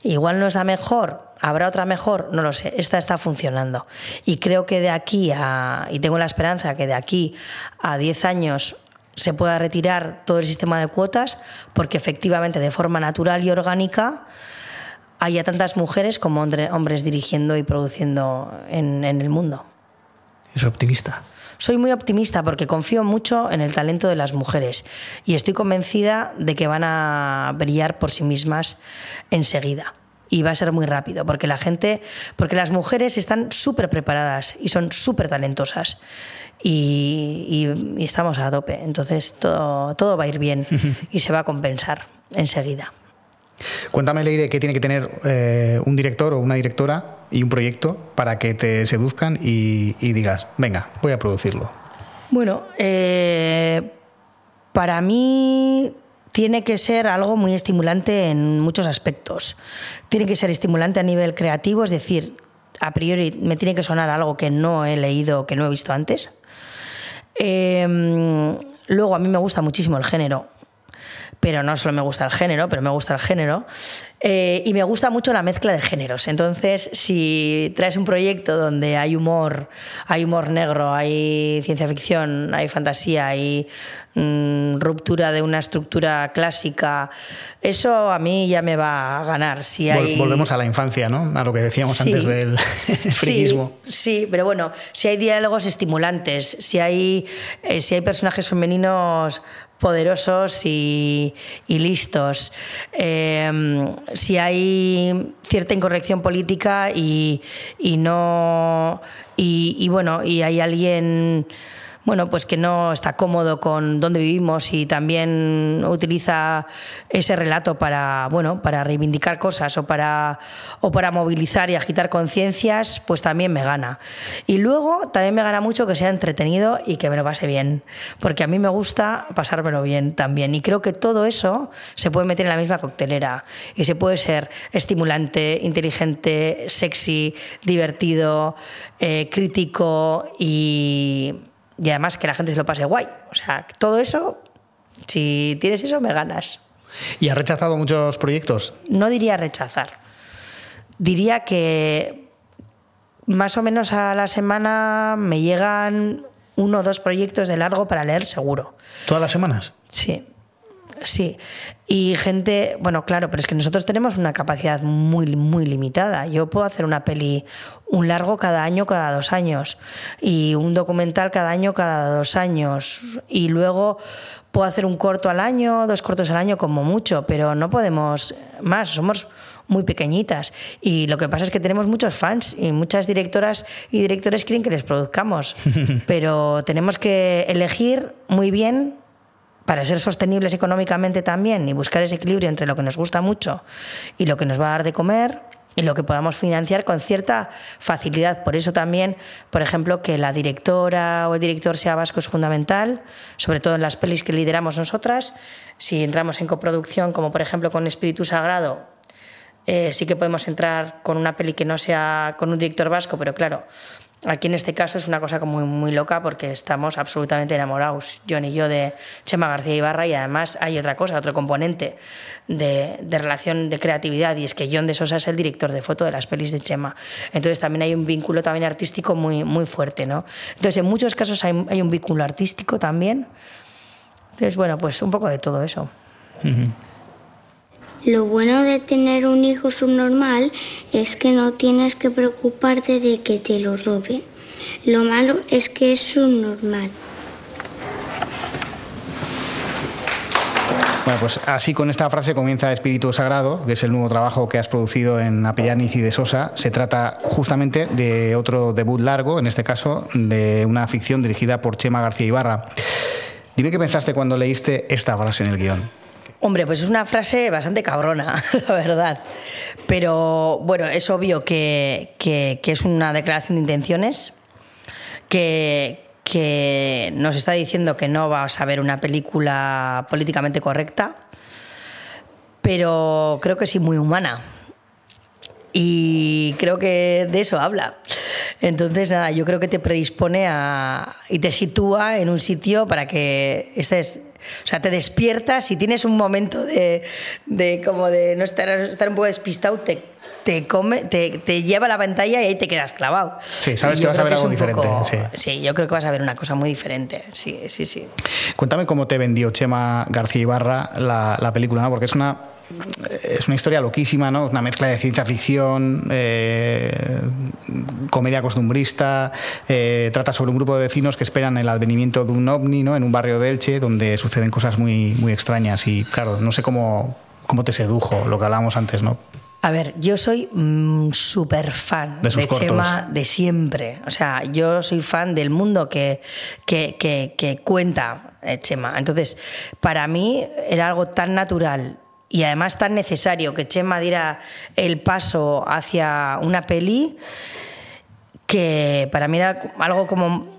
Igual no es la mejor, habrá otra mejor, no lo sé, esta está funcionando. Y creo que de aquí a, y tengo la esperanza que de aquí a 10 años se pueda retirar todo el sistema de cuotas, porque efectivamente de forma natural y orgánica haya tantas mujeres como hombres dirigiendo y produciendo en, en el mundo. Es optimista. Soy muy optimista porque confío mucho en el talento de las mujeres y estoy convencida de que van a brillar por sí mismas enseguida y va a ser muy rápido, porque la gente, porque las mujeres están súper preparadas y son súper talentosas. Y, y, estamos a tope, entonces todo, todo va a ir bien y se va a compensar enseguida. Cuéntame, Leire, qué tiene que tener eh, un director o una directora y un proyecto para que te seduzcan y, y digas, venga, voy a producirlo. Bueno, eh, para mí tiene que ser algo muy estimulante en muchos aspectos. Tiene que ser estimulante a nivel creativo, es decir, a priori me tiene que sonar algo que no he leído, que no he visto antes. Eh, luego, a mí me gusta muchísimo el género pero no solo me gusta el género, pero me gusta el género. Eh, y me gusta mucho la mezcla de géneros. Entonces, si traes un proyecto donde hay humor, hay humor negro, hay ciencia ficción, hay fantasía, hay mm, ruptura de una estructura clásica, eso a mí ya me va a ganar. Si hay... Volvemos a la infancia, ¿no? A lo que decíamos antes del friquismo. Sí, sí, pero bueno, si hay diálogos estimulantes, si hay, eh, si hay personajes femeninos poderosos y, listos. Em, si hay cierta incorrección política y, no. y bueno, y hay alguien bueno, pues que no está cómodo con dónde vivimos y también utiliza ese relato para, bueno, para reivindicar cosas o para, o para movilizar y agitar conciencias, pues también me gana. Y luego también me gana mucho que sea entretenido y que me lo pase bien, porque a mí me gusta pasármelo bien también. Y creo que todo eso se puede meter en la misma coctelera y se puede ser estimulante, inteligente, sexy, divertido, eh, crítico y y además que la gente se lo pase guay. O sea, todo eso, si tienes eso, me ganas. ¿Y has rechazado muchos proyectos? No diría rechazar. Diría que más o menos a la semana me llegan uno o dos proyectos de largo para leer seguro. ¿Todas las semanas? Sí, sí. Y gente, bueno, claro, pero es que nosotros tenemos una capacidad muy, muy limitada. Yo puedo hacer una peli, un largo cada año, cada dos años, y un documental cada año, cada dos años, y luego puedo hacer un corto al año, dos cortos al año como mucho, pero no podemos más, somos muy pequeñitas. Y lo que pasa es que tenemos muchos fans y muchas directoras y directores quieren que les produzcamos, pero tenemos que elegir muy bien para ser sostenibles económicamente también y buscar ese equilibrio entre lo que nos gusta mucho y lo que nos va a dar de comer y lo que podamos financiar con cierta facilidad. Por eso también, por ejemplo, que la directora o el director sea vasco es fundamental, sobre todo en las pelis que lideramos nosotras. Si entramos en coproducción, como por ejemplo con Espíritu Sagrado, eh, sí que podemos entrar con una peli que no sea con un director vasco, pero claro, Aquí en este caso es una cosa como muy, muy loca porque estamos absolutamente enamorados, John y yo, de Chema García Ibarra y además hay otra cosa, otro componente de, de, relación de creatividad y es que John de Sosa es el director de foto de las pelis de Chema. Entonces también hay un vínculo también artístico muy, muy fuerte, ¿no? Entonces en muchos casos hay, hay un vínculo artístico también. Entonces, bueno, pues un poco de todo eso. Uh -huh. Lo bueno de tener un hijo subnormal es que no tienes que preocuparte de que te lo roben. Lo malo es que es subnormal. Bueno, pues así con esta frase comienza Espíritu Sagrado, que es el nuevo trabajo que has producido en Apellaniz y de Sosa. Se trata justamente de otro debut largo, en este caso de una ficción dirigida por Chema García Ibarra. Dime qué pensaste cuando leíste esta frase en el guion. Hombre, pues es una frase bastante cabrona, la verdad. Pero bueno, es obvio que, que, es una declaración de intenciones, que, que nos está diciendo que no vas a ver una película políticamente correcta, pero creo que sí muy humana. Y creo que de eso habla. Entonces, nada, yo creo que te predispone a, y te sitúa en un sitio para que estés, o sea, te despiertas si tienes un momento de, de como de no estar, estar un poco despistado, te, te, come, te, te, lleva a la pantalla y ahí te quedas clavado. Sí, sabes que vas a ver algo diferente. Poco, sí. sí, yo creo que vas a ver una cosa muy diferente. Sí, sí, sí. Cuéntame cómo te vendió Chema García Ibarra la, la película, ¿no? porque es una es una historia loquísima, ¿no? Una mezcla de ciencia ficción, eh, comedia costumbrista, eh, trata sobre un grupo de vecinos que esperan el advenimiento de un ovni, ¿no? En un barrio de Elche donde suceden cosas muy, muy extrañas y, claro, no sé cómo, cómo te sedujo lo que hablábamos antes, ¿no? A ver, yo soy mmm, súper fan de, de. Chema de siempre. O sea, yo soy fan del mundo que, que, que, que cuenta eh, Chema. Entonces, para mí era algo tan natural y además tan necesario que Chema diera el paso hacia una peli que para mí era algo como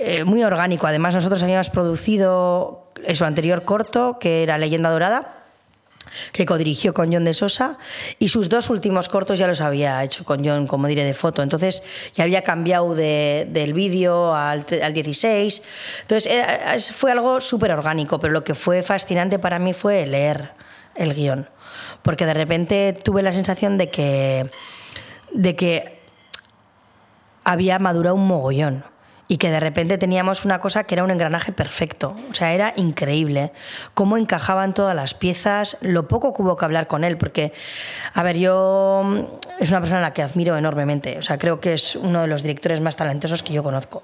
eh, muy orgánico. Además, nosotros habíamos producido su anterior corto, que era Leyenda Dorada que codirigió con John de Sosa y sus dos últimos cortos ya los había hecho con John, como diré, de foto. Entonces ya había cambiado de, del vídeo al, al, 16. Entonces fue algo súper orgánico, pero lo que fue fascinante para mí fue leer el guion. Porque de repente tuve la sensación de que, de que había madurado un mogollón y que de repente teníamos una cosa que era un engranaje perfecto. O sea, era increíble cómo encajaban todas las piezas, lo poco que hubo que hablar con él, porque, a ver, yo es una persona a la que admiro enormemente. O sea, creo que es uno de los directores más talentosos que yo conozco.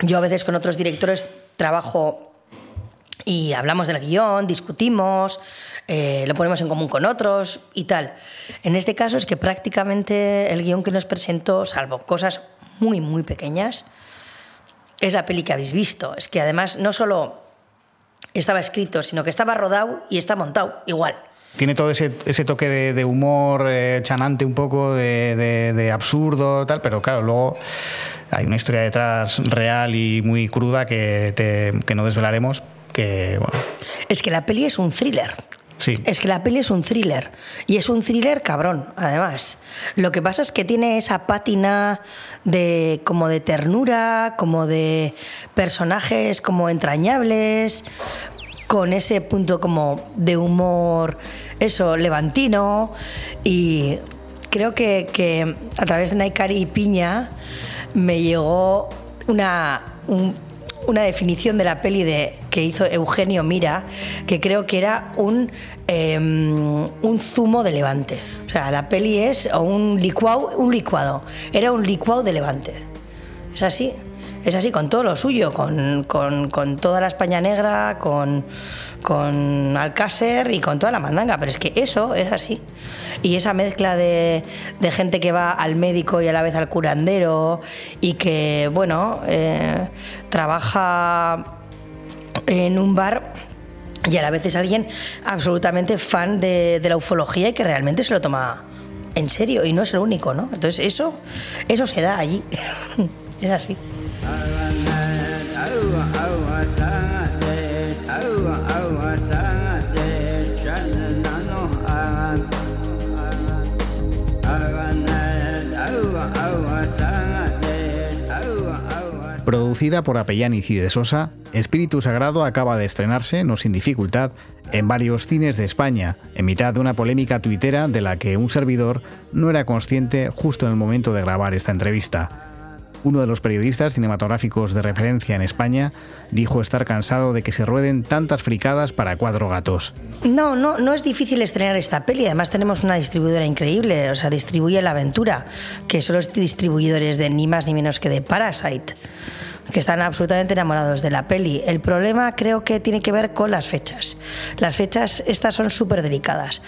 Yo a veces con otros directores trabajo y hablamos del guion, discutimos, eh, lo ponemos en común con otros y tal. En este caso es que prácticamente el guion que nos presentó, salvo cosas muy, muy pequeñas, es la peli que habéis visto. Es que además no solo estaba escrito, sino que estaba rodado y está montado igual. Tiene todo ese, ese toque de, de humor eh, chanante un poco, de, de, de, absurdo, tal, pero claro, luego hay una historia detrás real y muy cruda que, te, que no desvelaremos. Que, bueno. Es que la peli es un thriller. Es que la peli es un thriller. Y es un thriller cabrón, además. Lo que pasa es que tiene esa pátina de como de ternura, como de personajes como entrañables, con ese punto como de humor, eso, levantino. Y creo que, a través de Naikari y Piña me llegó una. Un, una definición de la peli de, que hizo Eugenio Mira, que creo que era un, em, un zumo de levante. O sea, la peli es un licuado, un licuado. Era un licuado de levante. Es así. Es así, con todo lo suyo, con, con, toda la España negra, con, con Alcácer y con toda la mandanga. Pero es que eso es así. Y esa mezcla de, de gente que va al médico y a la vez al curandero y que, bueno, eh, trabaja en un bar y a la vez es alguien absolutamente fan de, de la ufología y que realmente se lo toma en serio y no es el único, ¿no? Entonces eso, eso se da allí. es así. Producida por Apellán y de Sosa, Espíritu Sagrado acaba de estrenarse, no sin dificultad, en varios cines de España, en mitad de una polémica tuitera de la que un servidor no era consciente justo en el momento de grabar esta entrevista. Uno de los periodistas cinematográficos de referencia en España dijo estar cansado de que se rueden tantas fricadas para cuatro gatos. No, no, no es difícil estrenar esta peli. Además tenemos una distribuidora increíble, o sea, distribuye La Aventura, que son los distribuidores de ni más ni menos que de Parasite que están absolutamente enamorados de la peli. El problema creo que tiene que ver con las fechas. Las fechas estas son súper delicadas.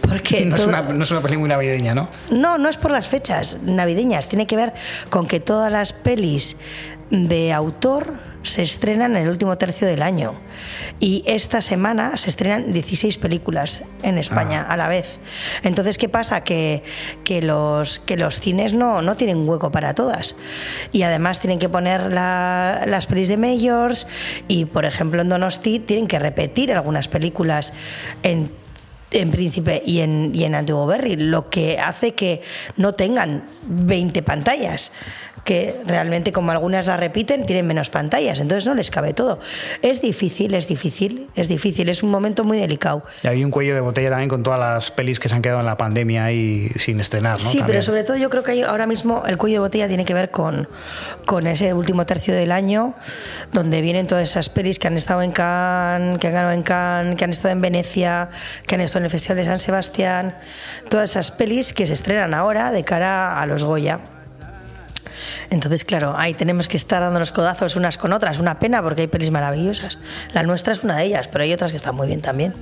Porque No es, una, no es una peli muy navideña, ¿no? no, no es por las fechas navideñas, tiene que ver con que todas las pelis de autor se estrenan en el último tercio del año. Y esta semana se estrenan 16 películas en España a la vez. Entonces, ¿qué pasa? Que, que, los, que los cines no, no tienen hueco para todas. Y además tienen que poner la- las pelis de Majors y, por ejemplo, en Donosti tienen que repetir algunas películas en en Príncipe y en, y en Antiguo Berry, lo que hace que no tengan 20 pantallas, que realmente como algunas las repiten, tienen menos pantallas, entonces no les cabe todo. Es difícil, es difícil, es difícil, es un momento muy delicado. Y había un cuello de botella también con todas las pelis que se han quedado en la pandemia ahí sin estrenar, ¿no? Sí, pero sobre todo yo creo que hay- ahora mismo el cuello de botella tiene que ver con, con ese último tercio del año, donde vienen todas esas pelis que han estado en Cannes, que han ganado en Cannes, que han estado en Venecia, que han estado en el Festival de San Sebastián, todas esas pelis que se estrenan ahora de cara a los Goya. Entonces, claro, ahí tenemos que estar dando los codazos unas con otras. Una pena porque hay pelis maravillosas. La nuestra es una de ellas, pero hay otras que están muy bien también.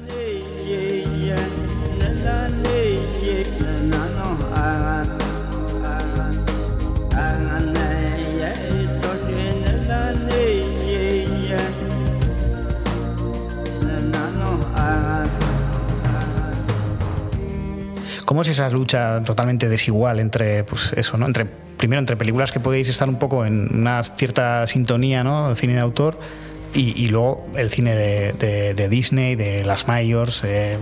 ¿Cómo es esa lucha totalmente desigual entre, pues eso, ¿no? Entre, primero, entre películas que podéis estar un poco en una cierta sintonía, ¿no? El cine de autor. Y, y luego el cine de, de- de Disney, de las Mayors. eh,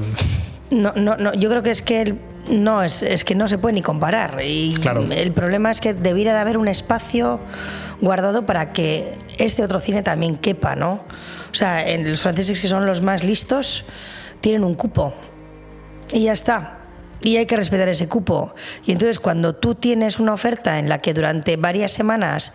No, no, no, yo creo que es que el- no, es, es que no se puede ni comparar. Y Claro. el problema es que debiera de haber un espacio guardado para que este otro cine también quepa, ¿no? O sea, en los franceses que son los más listos tienen un cupo. Y ya está. Y hay que respetar ese cupo. Y entonces cuando tú tienes una oferta en la que durante varias semanas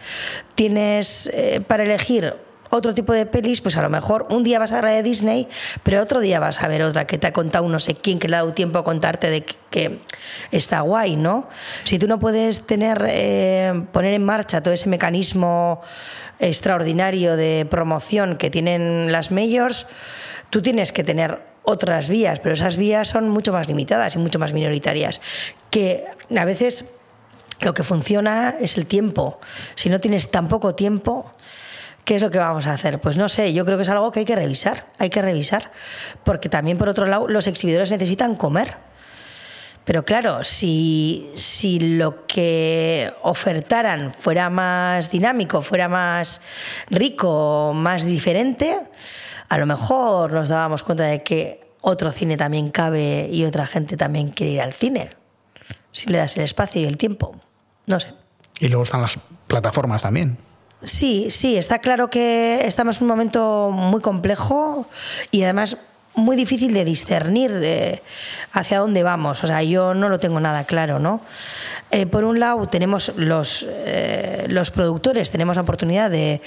tienes eh, para elegir otro tipo de pelis, pues a lo mejor un día vas a ver la de Disney, pero otro día vas a ver otra que te ha contado no sé quién, que le ha dado tiempo a contarte de que, está guay, ¿no? Si tú no puedes tener, eh, poner en marcha todo ese mecanismo extraordinario de promoción que tienen las majors, tú tienes que tener otras vías, pero esas vías son mucho más limitadas y mucho más minoritarias, que a veces lo que funciona es el tiempo. Si no tienes tan poco tiempo, ¿qué es lo que vamos a hacer? Pues no sé, yo creo que es algo que hay que revisar, hay que revisar, porque también por otro lado los exhibidores necesitan comer. Pero claro, si, si lo que ofertaran fuera más dinámico, fuera más rico, más diferente, a lo mejor nos dábamos cuenta de que otro cine también cabe y otra gente también quiere ir al cine. Si le das el espacio y el tiempo. No sé. y luego están las plataformas también. Sí, sí, está claro que estamos en un momento muy complejo y además muy difícil de discernir eh, hacia dónde vamos. O sea, yo no lo tengo nada claro, ¿no? Eh, por un lado, tenemos los, eh, los productores, tenemos la oportunidad de,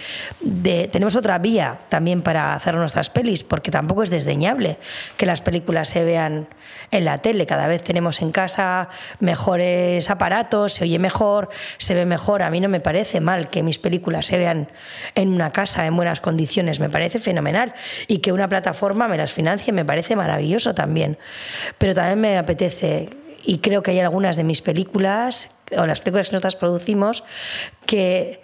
Tenemos otra vía también para hacer nuestras pelis, porque tampoco es desdeñable que las películas se vean en la tele. Cada vez tenemos en casa mejores aparatos, se oye mejor, se ve mejor. A mí no me parece mal que mis películas se vean en una casa en buenas condiciones, me parece fenomenal. Y que una plataforma me las financie me parece maravilloso también. Pero también me apetece y creo que hay algunas de mis películas o las películas que nosotras producimos que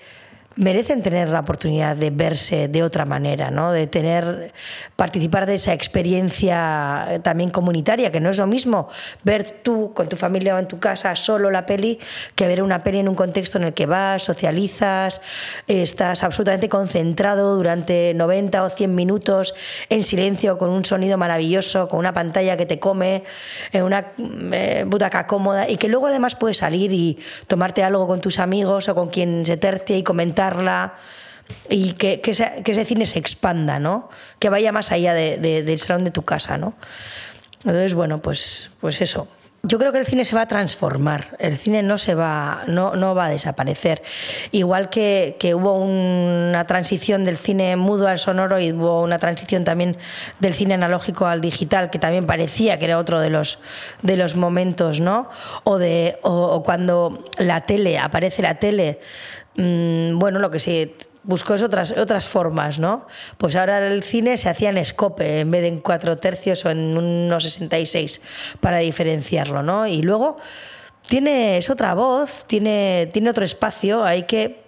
merecen tener la oportunidad de verse de otra manera, ¿no? de tener, participar de esa experiencia también comunitaria, que no es lo mismo ver tú con tu familia o en tu casa solo la peli que ver una peli en un contexto en el que vas, socializas, estás absolutamente concentrado durante 90 o 100 minutos en silencio, con un sonido maravilloso, con una pantalla que te come, en una eh, butaca cómoda y que luego además puedes salir y tomarte algo con tus amigos o con quien se tercie y comentar y que, que, ese, cine se expanda, ¿no? Que vaya más allá del salón de tu casa, ¿no? Entonces, bueno, pues, pues eso. Yo creo que el cine se va a transformar, el cine no se va, no, no va a desaparecer. Igual que, que, hubo una transición del cine mudo al sonoro y hubo una transición también del cine analógico al digital, que también parecía que era otro de los, de los momentos, ¿no? O, de, o cuando la tele, aparece la tele Mm, bueno, lo que se buscó otras, otras formas, ¿no? Pues ahora el cine se hacía en escope en vez de en cuatro tercios o en unos 66 para diferenciarlo, ¿no? Y luego tiene otra voz, tiene, tiene otro espacio, hay que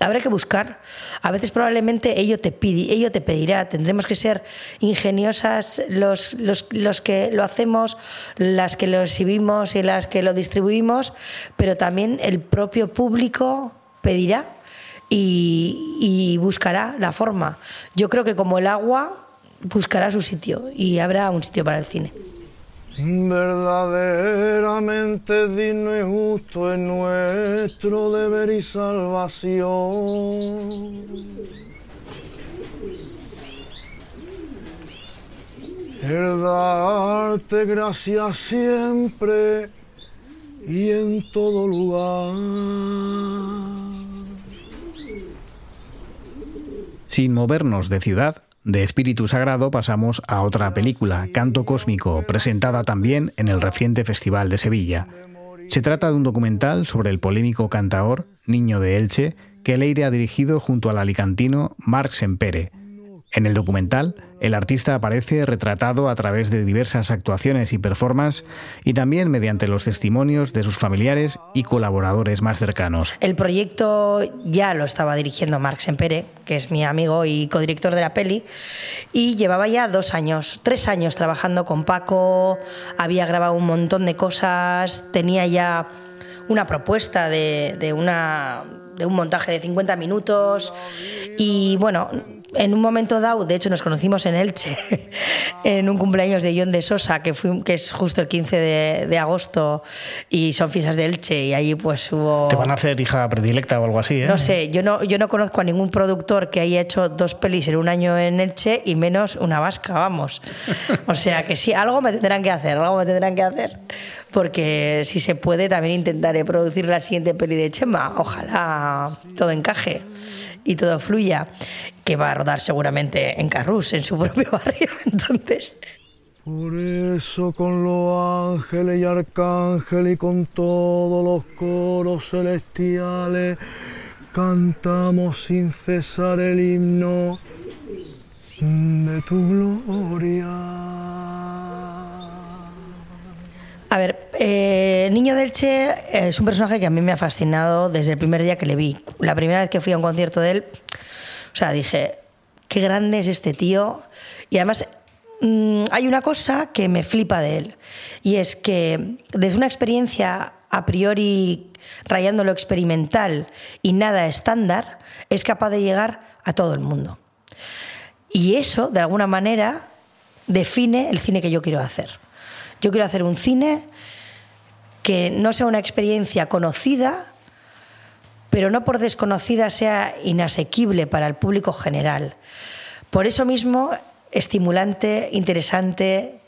habrá que buscar. A veces probablemente ello te, pide, ello te pedirá. Tendremos que ser ingeniosas los, los, los, que lo hacemos, las que lo exhibimos y las que lo distribuimos, pero también el propio público pedirá y, buscará la forma. Yo creo que como el agua buscará su sitio y habrá un sitio para el cine. Verdaderamente digno y justo es nuestro deber y salvación. El darte gracias siempre y en todo lugar. Sin movernos de ciudad, de espíritu sagrado pasamos a otra película, Canto Cósmico, presentada también en el reciente Festival de Sevilla. Se trata de un documental sobre el polémico cantaor, Niño de Elche, que Leire ha dirigido junto al alicantino Marc Sempere. En el documental, el artista aparece retratado a través de diversas actuaciones y performances y también mediante los testimonios de sus familiares y colaboradores más cercanos. El proyecto ya lo estaba dirigiendo Marc Sempere, que es mi amigo y codirector de la peli, y llevaba ya dos años, tres años trabajando con Paco, había grabado un montón de cosas, tenía ya una propuesta de, de, una, de un montaje de 50 minutos y bueno, en un momento dado, de hecho nos conocimos en Elche, en un cumpleaños de John de Sosa, que, fue, que es justo el 15 de, agosto, y son fiestas de Elche, y allí pues hubo... Te van a hacer hija predilecta o algo así, ¿eh? No sé, yo no, yo no conozco a ningún productor que haya hecho dos pelis en un año en Elche y menos una vasca, vamos. O sea que sí, algo me tendrán que hacer, algo me tendrán que hacer, porque si se puede también intentaré producir la siguiente peli de Chema, ojalá todo encaje y todo fluya, que va a rodar seguramente en Carrús, en su propio barrio. Entonces. Por eso con los ángeles y arcángeles y con todos los coros celestiales cantamos sin cesar el himno de tu gloria. A ver, eh, Niño del Che es un personaje que a mí me ha fascinado desde el primer día que le vi. La primera vez que fui a un concierto de él, o sea, dije, qué grande es este tío. Y además mm, hay una cosa que me flipa de él, y es que desde una experiencia a priori rayando lo experimental y nada estándar, es capaz de llegar a todo el mundo. Y eso, de alguna manera, define el cine que yo quiero hacer. Yo quiero hacer un cine que no sea una experiencia conocida, pero no por desconocida sea inasequible para el público general. Por eso mismo estimulante, interesante,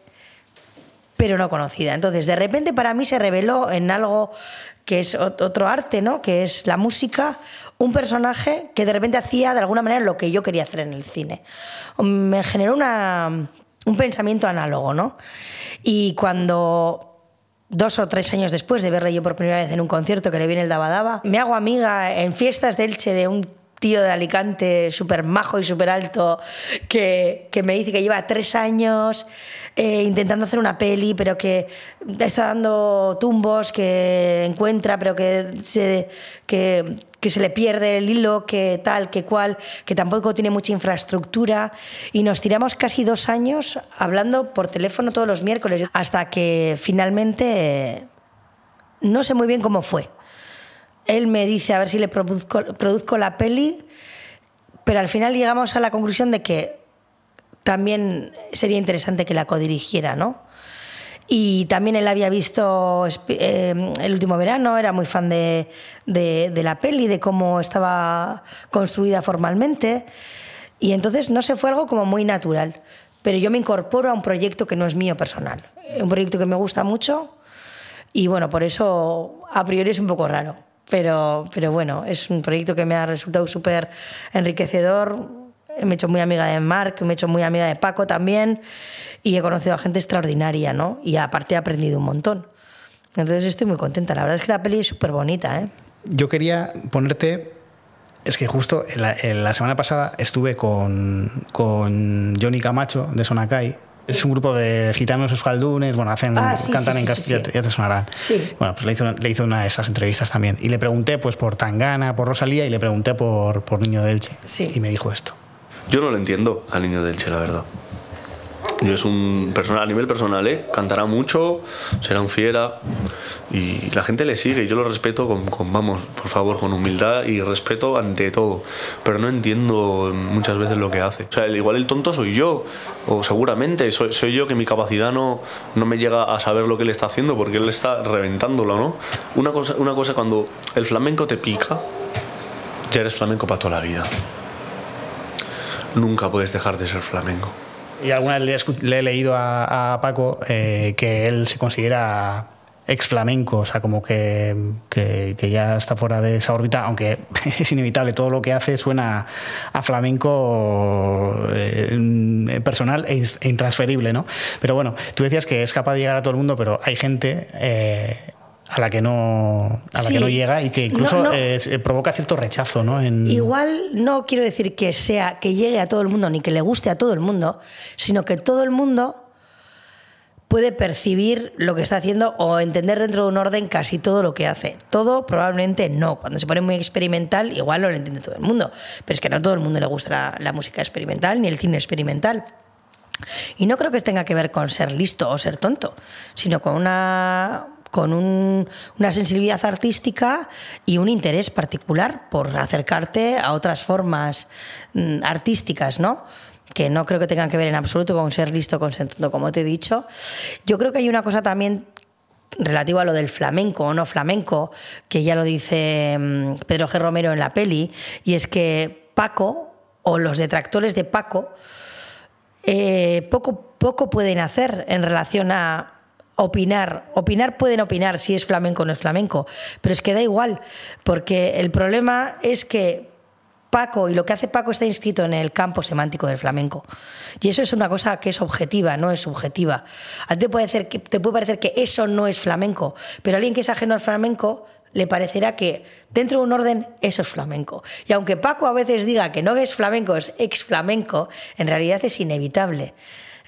pero no conocida. Entonces, de repente para mí se reveló en algo que es otro arte, ¿no? Que es la música, un personaje que de repente hacía de alguna manera lo que yo quería hacer en el cine. Me generó una, un pensamiento análogo, ¿no? Y cuando dos o tres años después de verle yo por primera vez en un concierto que le viene el Daba Daba, me hago amiga en fiestas de Elche de un tío de Alicante súper majo y súper alto que, que, me dice que lleva tres años eh, intentando hacer una peli, pero que está dando tumbos, que encuentra, pero que se, que, se le pierde el hilo, que tal, que cual, que tampoco tiene mucha infraestructura. Y nos tiramos casi dos años hablando por teléfono todos los miércoles, hasta que finalmente no sé muy bien cómo fue él me dice a ver si le produzco, la peli, pero al final llegamos a la conclusión de que también sería interesante que la codirigiera, ¿no? Y también él había visto eh, el último verano, era muy fan de, de, la peli, de cómo estaba construida formalmente. Y entonces no se fue algo como muy natural. Pero yo me incorporo a un proyecto que no es mío personal. Un proyecto que me gusta mucho. Y bueno, por eso a priori es un poco raro. Pero, pero bueno, es un proyecto que me ha resultado súper enriquecedor. Me he hecho muy amiga de Marc, me he hecho muy amiga de Paco también y he conocido a gente extraordinaria, ¿no? Y aparte he aprendido un montón. Entonces estoy muy contenta. La verdad es que la peli es súper bonita, ¿eh? Yo quería ponerte es que justo la, la, semana pasada estuve con, con Johnny Camacho de Sonakai es un grupo de gitanos euskaldunes, bueno, hacen, ah, cantan en castellano, ya te sonarán. Sí. Bueno, pues le hizo, le hizo una de esas entrevistas también. Y le pregunté pues por Tangana, por Rosalía y le pregunté por, por Niño de Elche. Sí. Y me dijo esto. Yo no lo entiendo al Niño de Elche, la verdad. Yo es un personal, a nivel personal, ¿eh? cantará mucho, será un fiera y la gente le sigue y yo lo respeto con, vamos, por favor, con humildad y respeto ante todo. Pero no entiendo muchas veces lo que hace. O sea, igual el tonto soy yo, o seguramente soy, soy yo que mi capacidad no, no me llega a saber lo que él está haciendo porque él está reventándolo, ¿no? Una cosa, una cosa cuando el flamenco te pica, ya eres flamenco para toda la vida. Nunca puedes dejar de ser flamenco. Y alguna vez le, he leído a, Paco eh, que él se considera ex flamenco, o sea, como que, que, ya está fuera de esa órbita, aunque es inevitable, todo lo que hace suena a flamenco eh, personal e, e, intransferible, ¿no? Pero bueno, tú decías que es capaz de llegar a todo el mundo, pero hay gente... Eh, a la que no a la que no llega y que incluso eh, provoca cierto rechazo ¿no? igual no quiero decir que sea que llegue a todo el mundo ni que le guste a todo el mundo sino que todo el mundo puede percibir lo que está haciendo o entender dentro de un orden casi todo lo que hace. Todo probablemente no. Cuando se pone muy experimental, igual no lo entiende todo el mundo. Pero es que no a todo el mundo le gusta la música experimental ni el cine experimental. Y no creo que tenga que ver con ser listo o ser tonto, sino con una, con una sensibilidad artística y un interés particular por acercarte a otras formas mm, artísticas, ¿no? que no creo que tengan que ver en absoluto con ser listo con ser tonto, como te he dicho. Yo creo que hay una cosa también relativa a lo del flamenco o no flamenco, que ya lo dice mm, Pedro G. Romero en la peli, y es que Paco o los detractores de Paco eh, poco, poco pueden hacer en relación a opinar. Opinar pueden opinar si es flamenco o no es flamenco, pero es que da igual, porque el problema es que Paco y lo que hace Paco está inscrito en el campo semántico del flamenco. Y eso es una cosa que es objetiva, no es subjetiva. A ti te puede, parecer que, te puede parecer que eso no es flamenco, pero a alguien que es ajeno al flamenco le parecerá que dentro de un orden eso es flamenco. Y aunque Paco a veces diga que no es flamenco, es ex flamenco, en realidad es inevitable.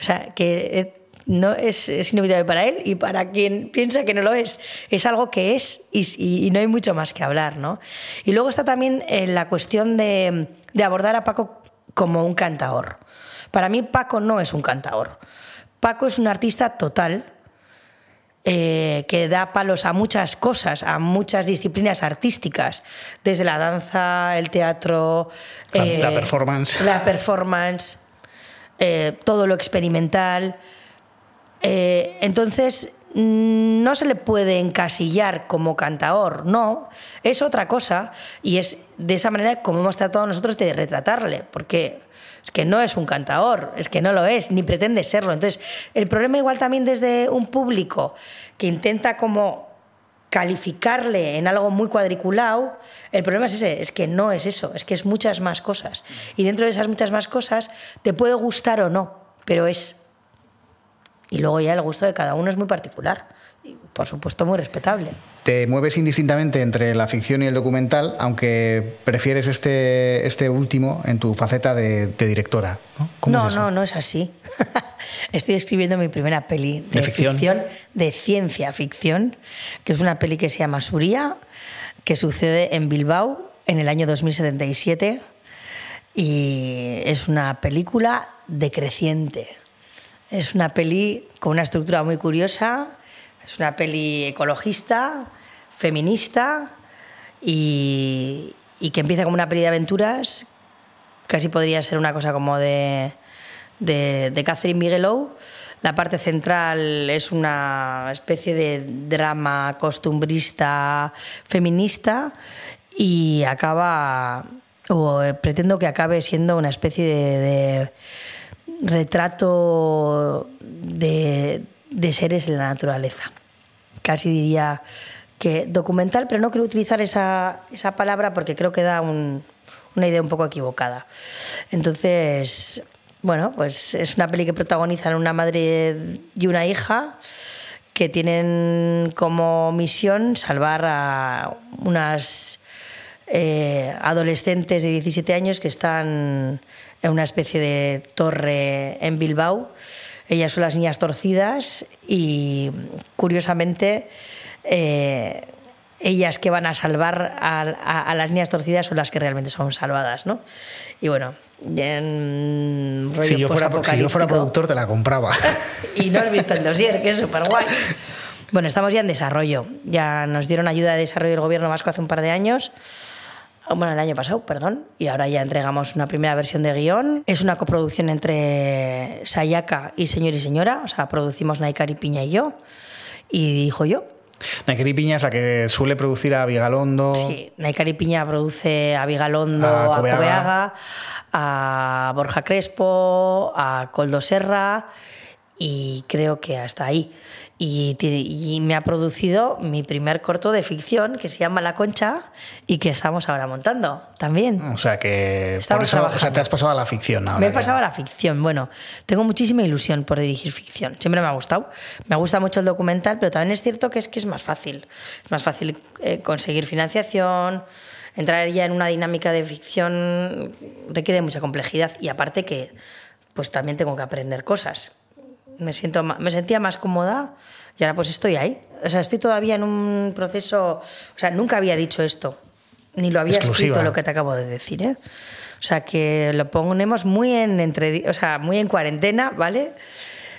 O sea, que no es, inevitable para él y para quien piensa que no lo es. Es algo que es y, no hay mucho más que hablar. ¿no? Y luego está también eh, la cuestión de, abordar a Paco como un cantador. Para mí Paco no es un cantador. Paco es un artista total eh, que da palos a muchas cosas, a muchas disciplinas artísticas, desde la danza, el teatro, la, la eh, performance, la performance todo lo experimental. Eh, entonces, no se le puede encasillar como cantaor, no, es otra cosa y es de esa manera como hemos tratado nosotros de retratarle, porque Es que no es un cantador, es que no lo es, ni pretende serlo. Entonces, el problema igual también desde un público que intenta como calificarle en algo muy cuadriculado, el problema es ese, es que no es eso, es que es muchas más cosas. Y dentro de esas muchas más cosas te puede gustar o no, pero es. Y luego ya el gusto de cada uno es muy particular y por supuesto muy respetable. Te mueves indistintamente entre la ficción y el documental, aunque prefieres este, este último en tu faceta de, de directora. ¿no? ¿Cómo No, es no, no es así. Estoy escribiendo mi primera peli de, ¿De ficción? de ciencia ficción, que es una peli que se llama Suría, que sucede en Bilbao en el año 2077 y es una película decreciente. Es una peli con una estructura muy curiosa, es una peli ecologista, feminista y, que empieza como una peli de aventuras, casi podría ser una cosa como de, de, Catherine Bigelow. La parte central es una especie de drama costumbrista feminista y acaba, o eh, pretendo que acabe siendo una especie de retrato de, de seres de la naturaleza. Casi diría que documental, pero no quiero utilizar esa, esa palabra porque creo que da un- una idea un poco equivocada. Entonces, bueno, pues es una peli que protagonizan una madre y una hija que tienen como misión salvar a unas eh, adolescentes de 17 años que están en una especie de torre en Bilbao. Ellas son las niñas torcidas y curiosamente eh, ellas que van a salvar a, a- a las niñas torcidas son las que realmente son salvadas, ¿no? Y bueno, en rollo Si yo, fuera, si yo fuera productor, te la compraba. y no has visto el dossier, que es súper guay. Bueno, estamos ya en desarrollo. Ya nos dieron ayuda de desarrollo del gobierno vasco hace un par de años. Bueno, el año pasado, perdón. Y ahora ya entregamos una primera versión de guion. Es una coproducción entre Sayaka y Señor y Señora. O sea, producimos Naikari Piña y yo. Y dirijo yo. Naikari Piña es la que suele producir a Vigalondo. Sí, Naikari Piña produce a Vigalondo, A a Cobeaga. Cobeaga, a Borja Crespo, a Coldo Serra y creo que hasta ahí. Y, me ha producido mi primer corto de ficción que se llama La Concha y que estamos ahora montando también. O sea que por eso o sea, trabajando. te has pasado a la ficción ahora. Me he pasado a la ficción. Bueno, tengo muchísima ilusión por dirigir ficción. Siempre me ha gustado. Me gusta mucho el documental, pero también es cierto que es que es más fácil. Es más fácil eh, conseguir financiación. Entrar ya en una dinámica de ficción requiere mucha complejidad y aparte que pues también tengo que aprender cosas. Me, siento, me sentía más cómoda y ahora pues estoy ahí. O sea, estoy todavía en un proceso... O sea, nunca había dicho esto, ni lo había Exclusiva. escrito lo que te acabo de decir, ¿eh? O sea, que lo ponemos muy en, entre, o sea, muy en cuarentena, ¿vale?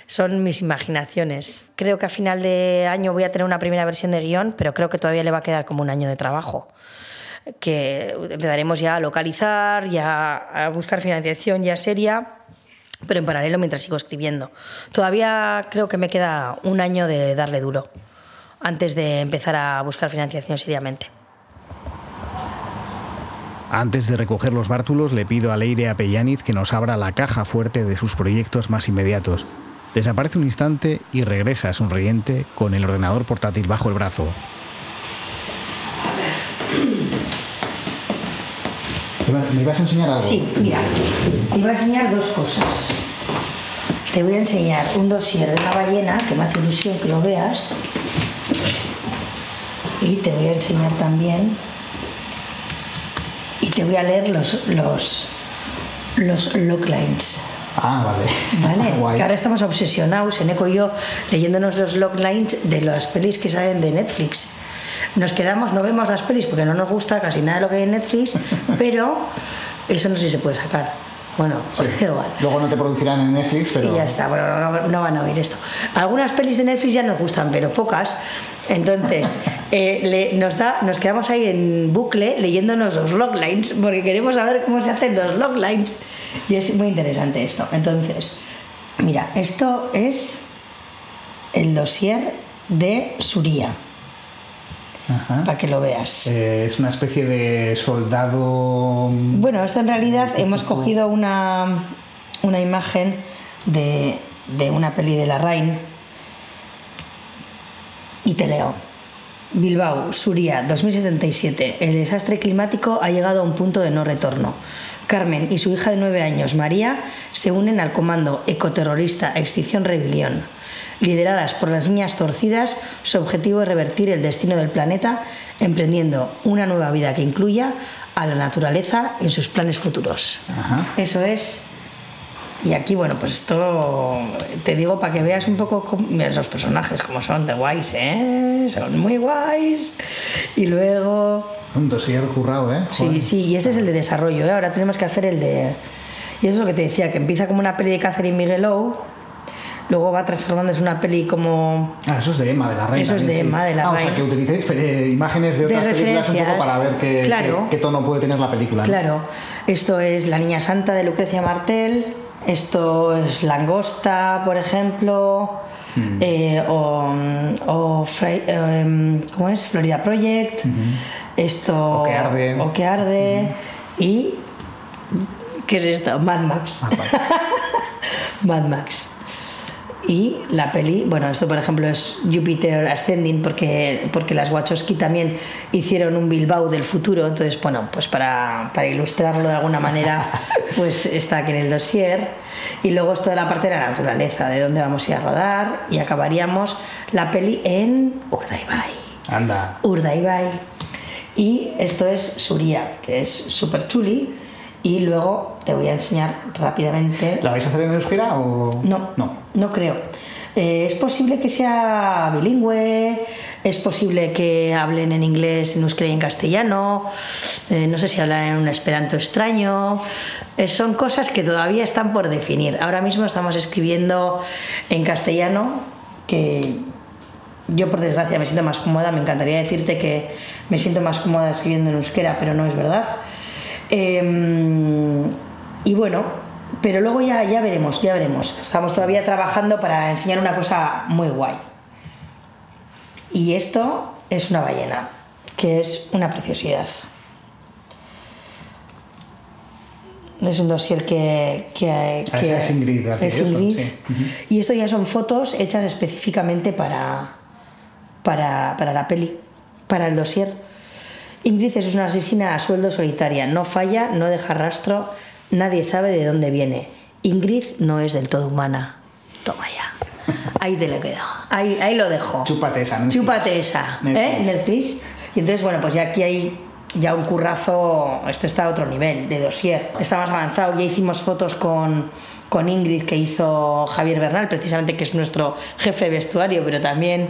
Son mis imaginaciones. Creo que a final de año voy a tener una primera versión de guion, pero creo que todavía le va a quedar como un año de trabajo. Que empezaremos ya a localizar, ya a buscar financiación ya seria, pero en paralelo mientras sigo escribiendo. Todavía creo que me queda un año de darle duro antes de empezar a buscar financiación seriamente. Antes de recoger los bártulos, le pido a Leire Apellaniz que nos abra la caja fuerte de sus proyectos más inmediatos. Desaparece un instante y regresa sonriente con el ordenador portátil bajo el brazo. ¿Me ibas a enseñar algo? Sí, mira, te voy a enseñar dos cosas. Te voy a enseñar un dossier de una ballena, que me hace ilusión que lo veas. Y te voy a enseñar también. Y te voy a leer los, los, los loglines. Ah, vale. ¿Vale? Guay. Que ahora estamos obsesionados, en Eco y yo, leyéndonos los loglines de las pelis que salen de Netflix. Nos quedamos, no vemos las pelis porque no nos gusta casi nada de lo que hay en Netflix, pero eso no sé si se puede sacar. Bueno, pues igual. Luego no te producirán en Netflix, pero. Y ya está, bueno, no, no van a oír esto. Algunas pelis de Netflix ya nos gustan, pero pocas. Entonces, eh, le- nos, da, nos quedamos ahí en bucle leyéndonos los loglines, porque queremos saber cómo se hacen los loglines. Y es muy interesante esto. Entonces, mira, esto es el dossier de Suría. Ajá. para que lo veas. Eh, es una especie de soldado. Bueno, esto en realidad hemos cogido una, una imagen de, de una peli de la Rain y te leo. Bilbao, Suria, 2077. El desastre climático ha llegado a un punto de no retorno. Carmen y su hija de nueve años, María, se unen al comando ecoterrorista Extinción Rebelión. Lideradas por las niñas torcidas, su objetivo es revertir el destino del planeta, emprendiendo una nueva vida que incluya a la naturaleza en sus planes futuros. Ajá. Eso es. Y aquí, bueno, pues esto te digo para que veas un poco cómo- mira, los personajes como son de guays, ¿eh? Son muy guays. Y luego. Un dossier currado, ¿eh? Sí, Joder. sí, y este es el de desarrollo, ¿eh? Ahora tenemos que hacer el de. Y eso es lo que te decía, que empieza como una peli de Catherine Bigelow, luego va transformándose en una peli como. Ah, eso es de Emma, de la Reina. Eso es de sí. Emma, de la ah, O Reina. sea, que utilicéis eh, imágenes de otras películas un poco para ver qué, Claro. qué- qué tono puede tener la película. ¿no? Claro, esto es La Niña Santa de Lucrecia Martel, esto es Langosta, por ejemplo, Mm. eh, o, o em, ¿cómo es? Florida Project, esto... O que arde. O que arde, y... ¿Qué es esto? Mad Max. Ah, vale. Mad Max. Y la peli, bueno, esto por ejemplo es Jupiter Ascending porque, porque las Wachowski también hicieron un Bilbao del futuro, entonces bueno, pues para, para ilustrarlo de alguna manera, pues está aquí en el dossier. Y luego es toda la parte de la naturaleza, de dónde vamos a ir a rodar y acabaríamos la peli en Urdaibai. Anda. Urdaibai. Y esto es Suria, que es super chuli. Y luego te voy a enseñar rápidamente. ¿La vais a hacer en euskera o.? No, No. no creo. Eh, es posible que sea bilingüe, es posible que hablen en inglés, en euskera y en castellano, eh, no sé si hablan en un esperanto extraño. Eh, son cosas que todavía están por definir. Ahora mismo estamos escribiendo en castellano, que yo por desgracia me siento más cómoda, me encantaría decirte que me siento más cómoda escribiendo en euskera, pero no es verdad. Em, y bueno, pero luego ya, ya veremos, ya veremos. Estamos todavía trabajando para enseñar una cosa muy guay. Y esto es una ballena, que es una preciosidad. Es un dossier que... que, Ah, que es Ingrid es Ingrid. sí. Y esto ya son fotos hechas específicamente para, para, para la peli, para el dossier. Ingrid es una asesina a sueldo solitaria, no falla, no deja rastro, nadie sabe de dónde viene. Ingrid no es del todo humana. Toma ya. Ahí te lo quedo. Ahí, ahí lo dejo. Chúpate esa, Netflix. Chúpate esa. ¿eh? Netflix. Netflix. Y entonces, bueno, pues ya aquí hay ya un currazo, esto está a otro nivel de dossier. Está más avanzado, ya hicimos fotos con, con Ingrid que hizo Javier Bernal, precisamente que es nuestro jefe de vestuario, pero también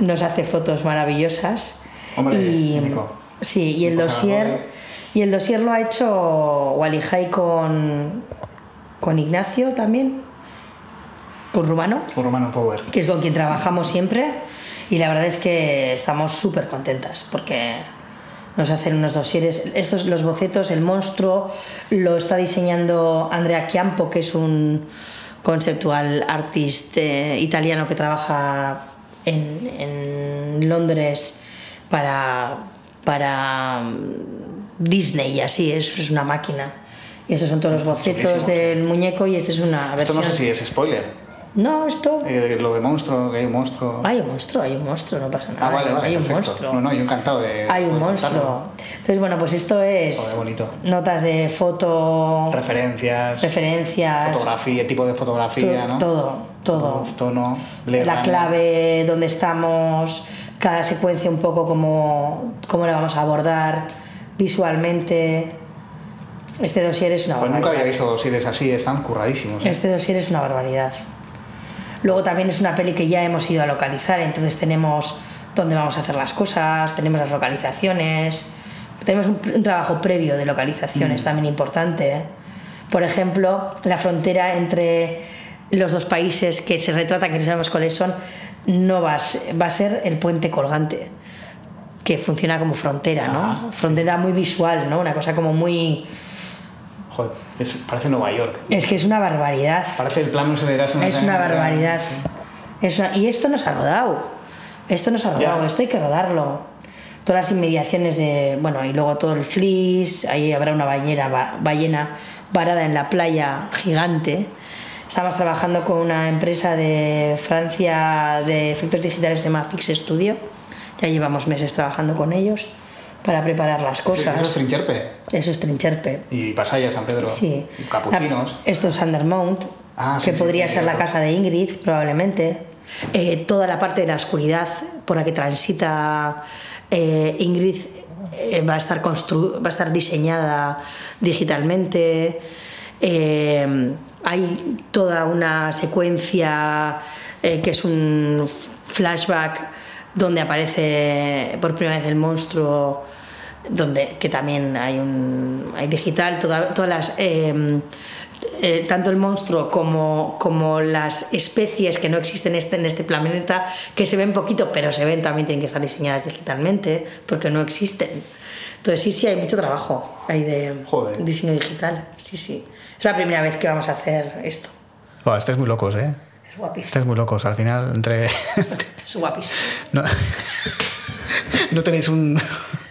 nos hace fotos maravillosas. Hombre, y, Nico. Sí, y el dossier, Salvador. y el dossier lo ha hecho Walihai con, con Ignacio también, con Rumano Con Romano Power. que es con quien trabajamos siempre y la verdad es que estamos súper contentas porque nos hacen unos dosieres. Estos, los bocetos, el monstruo, lo está diseñando Andrea Chiampo, que es un conceptual artist eh, italiano que trabaja en, en Londres para, para mm, Disney y así, es, es una máquina. Y estos son todos los bocetos del muñeco y esta es una Esto versión... no sé si es spoiler. No, esto... Eh, lo de monstruo, que hay un monstruo. Hay un monstruo, hay un monstruo, no pasa nada. ah, vale, vale. hay un perfecto. monstruo. No, no, yo encantado de. hay un monstruo. contarlo. Entonces, bueno, pues esto es Joder, bonito. notas de foto, Referencias. referencias, Fotografía, tipo de fotografía, to- ¿no? todo, todo. Tono, Blade la clave, dónde estamos, cada secuencia un poco cómo, cómo la vamos a abordar visualmente. Este dossier es una Pues nunca barbaridad. había visto dosieres así, están curradísimos. ¿eh? Este dossier es una barbaridad. Luego también es una peli que ya hemos ido a localizar, entonces tenemos dónde vamos a hacer las cosas, tenemos las localizaciones, tenemos un, un trabajo previo de localizaciones Mm. también importante. ¿eh? Por ejemplo, la frontera entre los dos países que se retrata, que no sabemos cuáles son, no va a ser, va a ser el puente colgante, que funciona como frontera, ¿no? Ah, Frontera muy visual, ¿no? Una cosa como muy... Joder, es- parece Nueva York. Es que es una barbaridad. Parece el plano de Erasmus. Es una barbaridad. Es una- Y esto nos ha rodado. Esto nos ha rodado, Ya. esto hay que rodarlo. todas las inmediaciones de, bueno, y luego todo el flis, ahí habrá una bañera, ba- ballena varada en la playa gigante. Estamos trabajando con una empresa de Francia de efectos digitales se llama Fix Studio. Ya llevamos meses trabajando con ellos para preparar las cosas. Eso es Trincherpe. Eso es Trincherpe. Y Pasaya, San Pedro. Sí. Y Capuchinos. La- Esto es Undermount, Ah, que sí, podría sí, ser la cierto. casa de Ingrid, probablemente. Eh, toda la parte de la oscuridad por la que transita eh, Ingrid eh, va, a estar va a estar diseñada digitalmente. Eh, hay toda una secuencia eh, que es un flashback donde aparece por primera vez el monstruo donde que también hay un hay digital toda- todas las eh, eh, tanto el monstruo como, como las especies que no existen este, en este planeta que se ven poquito pero se ven también tienen que estar diseñadas digitalmente porque no existen entonces sí sí hay mucho trabajo hay de Joder. diseño digital sí sí es la primera vez que vamos a hacer esto Buah, estáis muy locos, ¿eh? es guapísimo Estáis muy locos. Al final, entre. es guapísimo no, no tenéis un,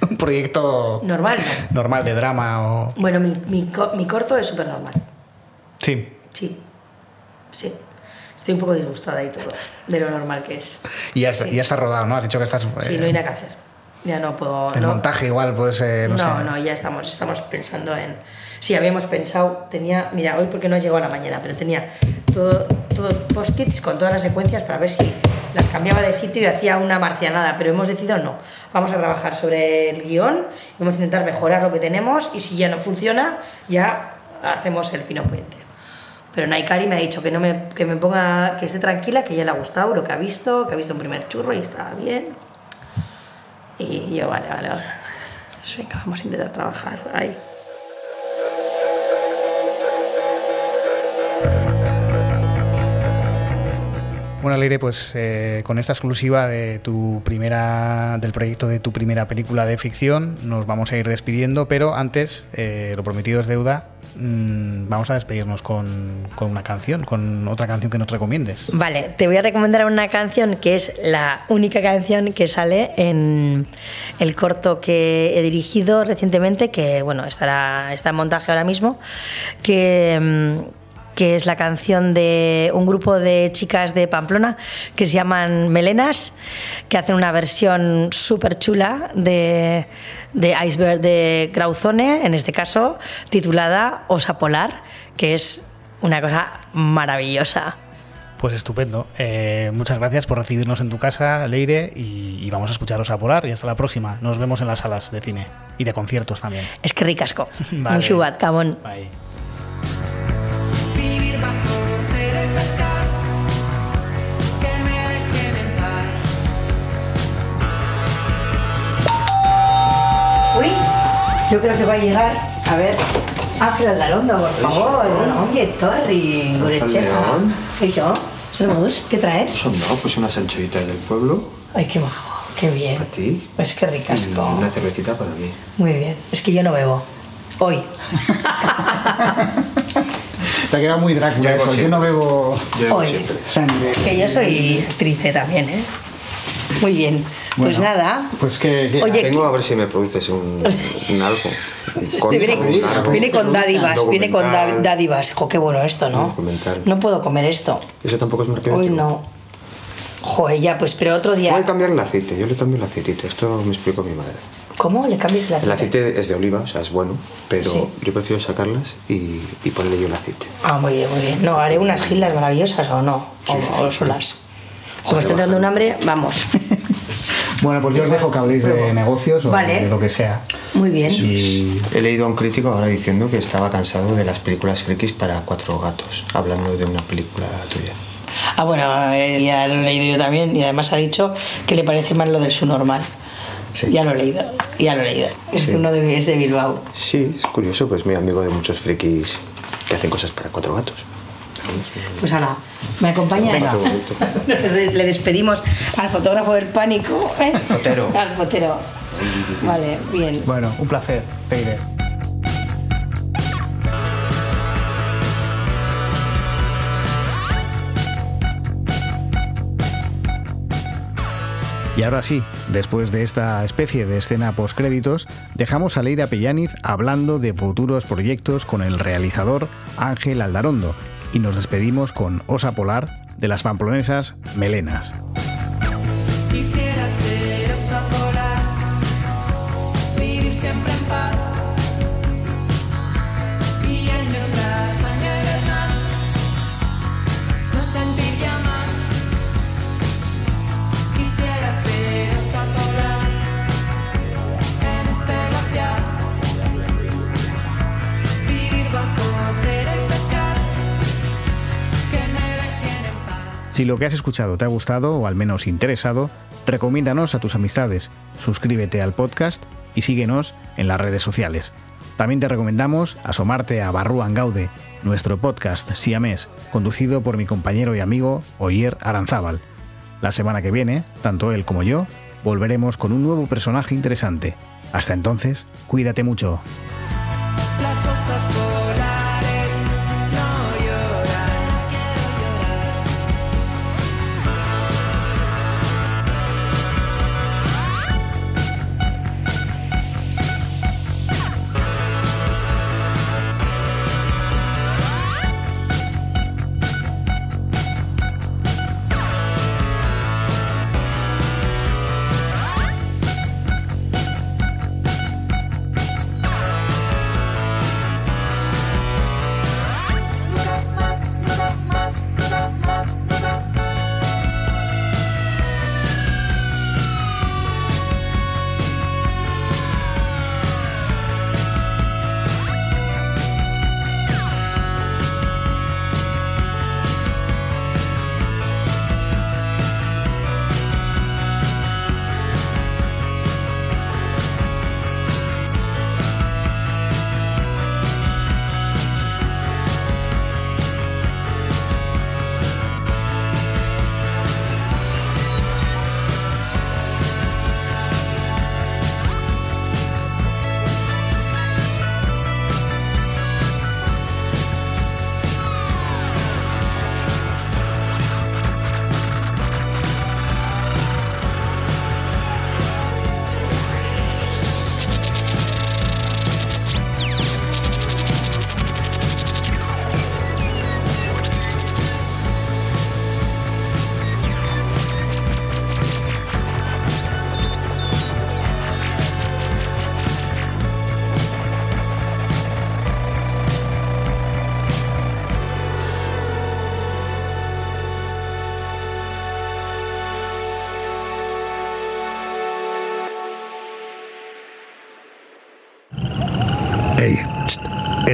un proyecto normal ¿no? normal de drama o. bueno mi, mi, co- mi corto es súper normal Sí. Sí, sí. Estoy un poco disgustada y todo, de lo normal que es. Y ya, está- y ya está rodado, ¿no? Has dicho que estás. Sí, eh, no hay nada que hacer. Ya no puedo... el no, montaje igual puede ser. No, no, sé. no, ya estamos, estamos pensando en... Sí, habíamos pensado, tenía, mira, hoy porque no llegó a la mañana, pero tenía todo, todo post-its con todas las secuencias para ver si las cambiaba de sitio y hacía una marcianada, pero hemos decidido no. Vamos a trabajar sobre el guion, vamos a intentar mejorar lo que tenemos y si ya no funciona, ya hacemos el pino puente. Pero Naikari me ha dicho que no me, que me ponga, que esté tranquila, que ya le ha gustado lo que ha visto, que ha visto un primer churro y está bien. Y yo, vale, vale, vale. Venga, vamos a intentar trabajar ahí. Bueno, Leire, pues eh, con esta exclusiva de tu primera, del proyecto de tu primera película de ficción, nos vamos a ir despidiendo, pero antes, eh, lo prometido es deuda, mm, vamos a despedirnos con, con una canción, con otra canción que nos recomiendes. Vale, te voy a recomendar una canción que es la única canción que sale en el corto que he dirigido recientemente, que bueno, estará, está en montaje ahora mismo, que, mm, que es la canción de un grupo de chicas de Pamplona que se llaman Melenas, que hacen una versión súper chula de, de Iceberg de Grauzone, en este caso titulada Osa Polar, que es una cosa maravillosa. Pues estupendo. Eh, muchas gracias por recibirnos en tu casa, Leire, y, y vamos a escucharos a Polar y hasta la próxima. Nos vemos en las salas de cine y de conciertos también. Es que ricasco. Vale. Muy chubat, cabón. Bye. Yo creo que va a llegar. A ver, Ángel Aldalondo, por favor. Oye, Torri, Gurechepa. León. ¿Y yo? Servus, ¿qué traes? Son no, pues unas anchoitas del pueblo Ay, qué majo, qué bien. para ti Pues qué y ricasco. una cervecita para mí. Muy bien. Es que yo no bebo. Hoy. Te ha quedado muy Drácula Yo eso. Yo no bebo Yo bebo Hoy. siempre. sangre. Que yo soy actriz también, ¿eh? Muy bien. Pues nada. Pues que. que- Oye, Tengo a ver si me produces un, un algo. Este viene, un viene con dádivas, viene con dádivas. Jo, qué bueno esto, ¿no? No puedo comer esto. Eso tampoco es marketing. Hoy no. Joder, ya, pues, pero otro día. Voy a cambiar el aceite, yo le cambio el aceitito. Esto me explico a mi madre. ¿Cómo le cambias la El aceite es de oliva, o sea, es bueno, pero Sí. yo prefiero sacarlas y, y ponerle yo el aceite. Ah, muy bien, muy bien. No, haré unas gildas maravillosas o no. O, o solas. Joder, me está entrando un hambre, vamos. Bueno, pues yo os dejo que habléis de negocios o Vale. de lo que sea. Muy bien. Y He leído a un crítico ahora diciendo que estaba cansado de las películas frikis para cuatro gatos, hablando de una película tuya. Ah, bueno, eh, ya lo he leído yo también y además ha dicho que le parece mal lo del su normal. Sí. Ya lo he leído, ya lo he leído. Es, Sí. uno de, es de Bilbao. Sí, es curioso, pues muy amigo de muchos frikis que hacen cosas para cuatro gatos. Pues ahora, ¿me acompañas? Venga. Le despedimos al fotógrafo del pánico. ¿eh? Fotero. Al fotero. Vale, bien. bueno, un placer, Leire. Y ahora sí, después de esta especie de escena postcréditos, dejamos a Leira Pellaniz hablando de futuros proyectos con el realizador Ángel Aldarondo y nos despedimos con Osa Polar de las pamplonesas Melenas. Si lo que has escuchado te ha gustado o al menos interesado, recomiéndanos a tus amistades, suscríbete al podcast y síguenos en las redes sociales. También te recomendamos asomarte a Barruan Gaude, nuestro podcast siamés, conducido por mi compañero y amigo Oyer Aranzábal. La semana que viene, tanto él como yo, volveremos con un nuevo personaje interesante. Hasta entonces, cuídate mucho.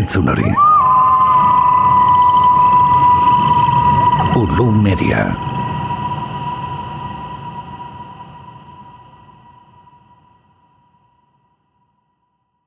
Entzun hori. Ulu Media.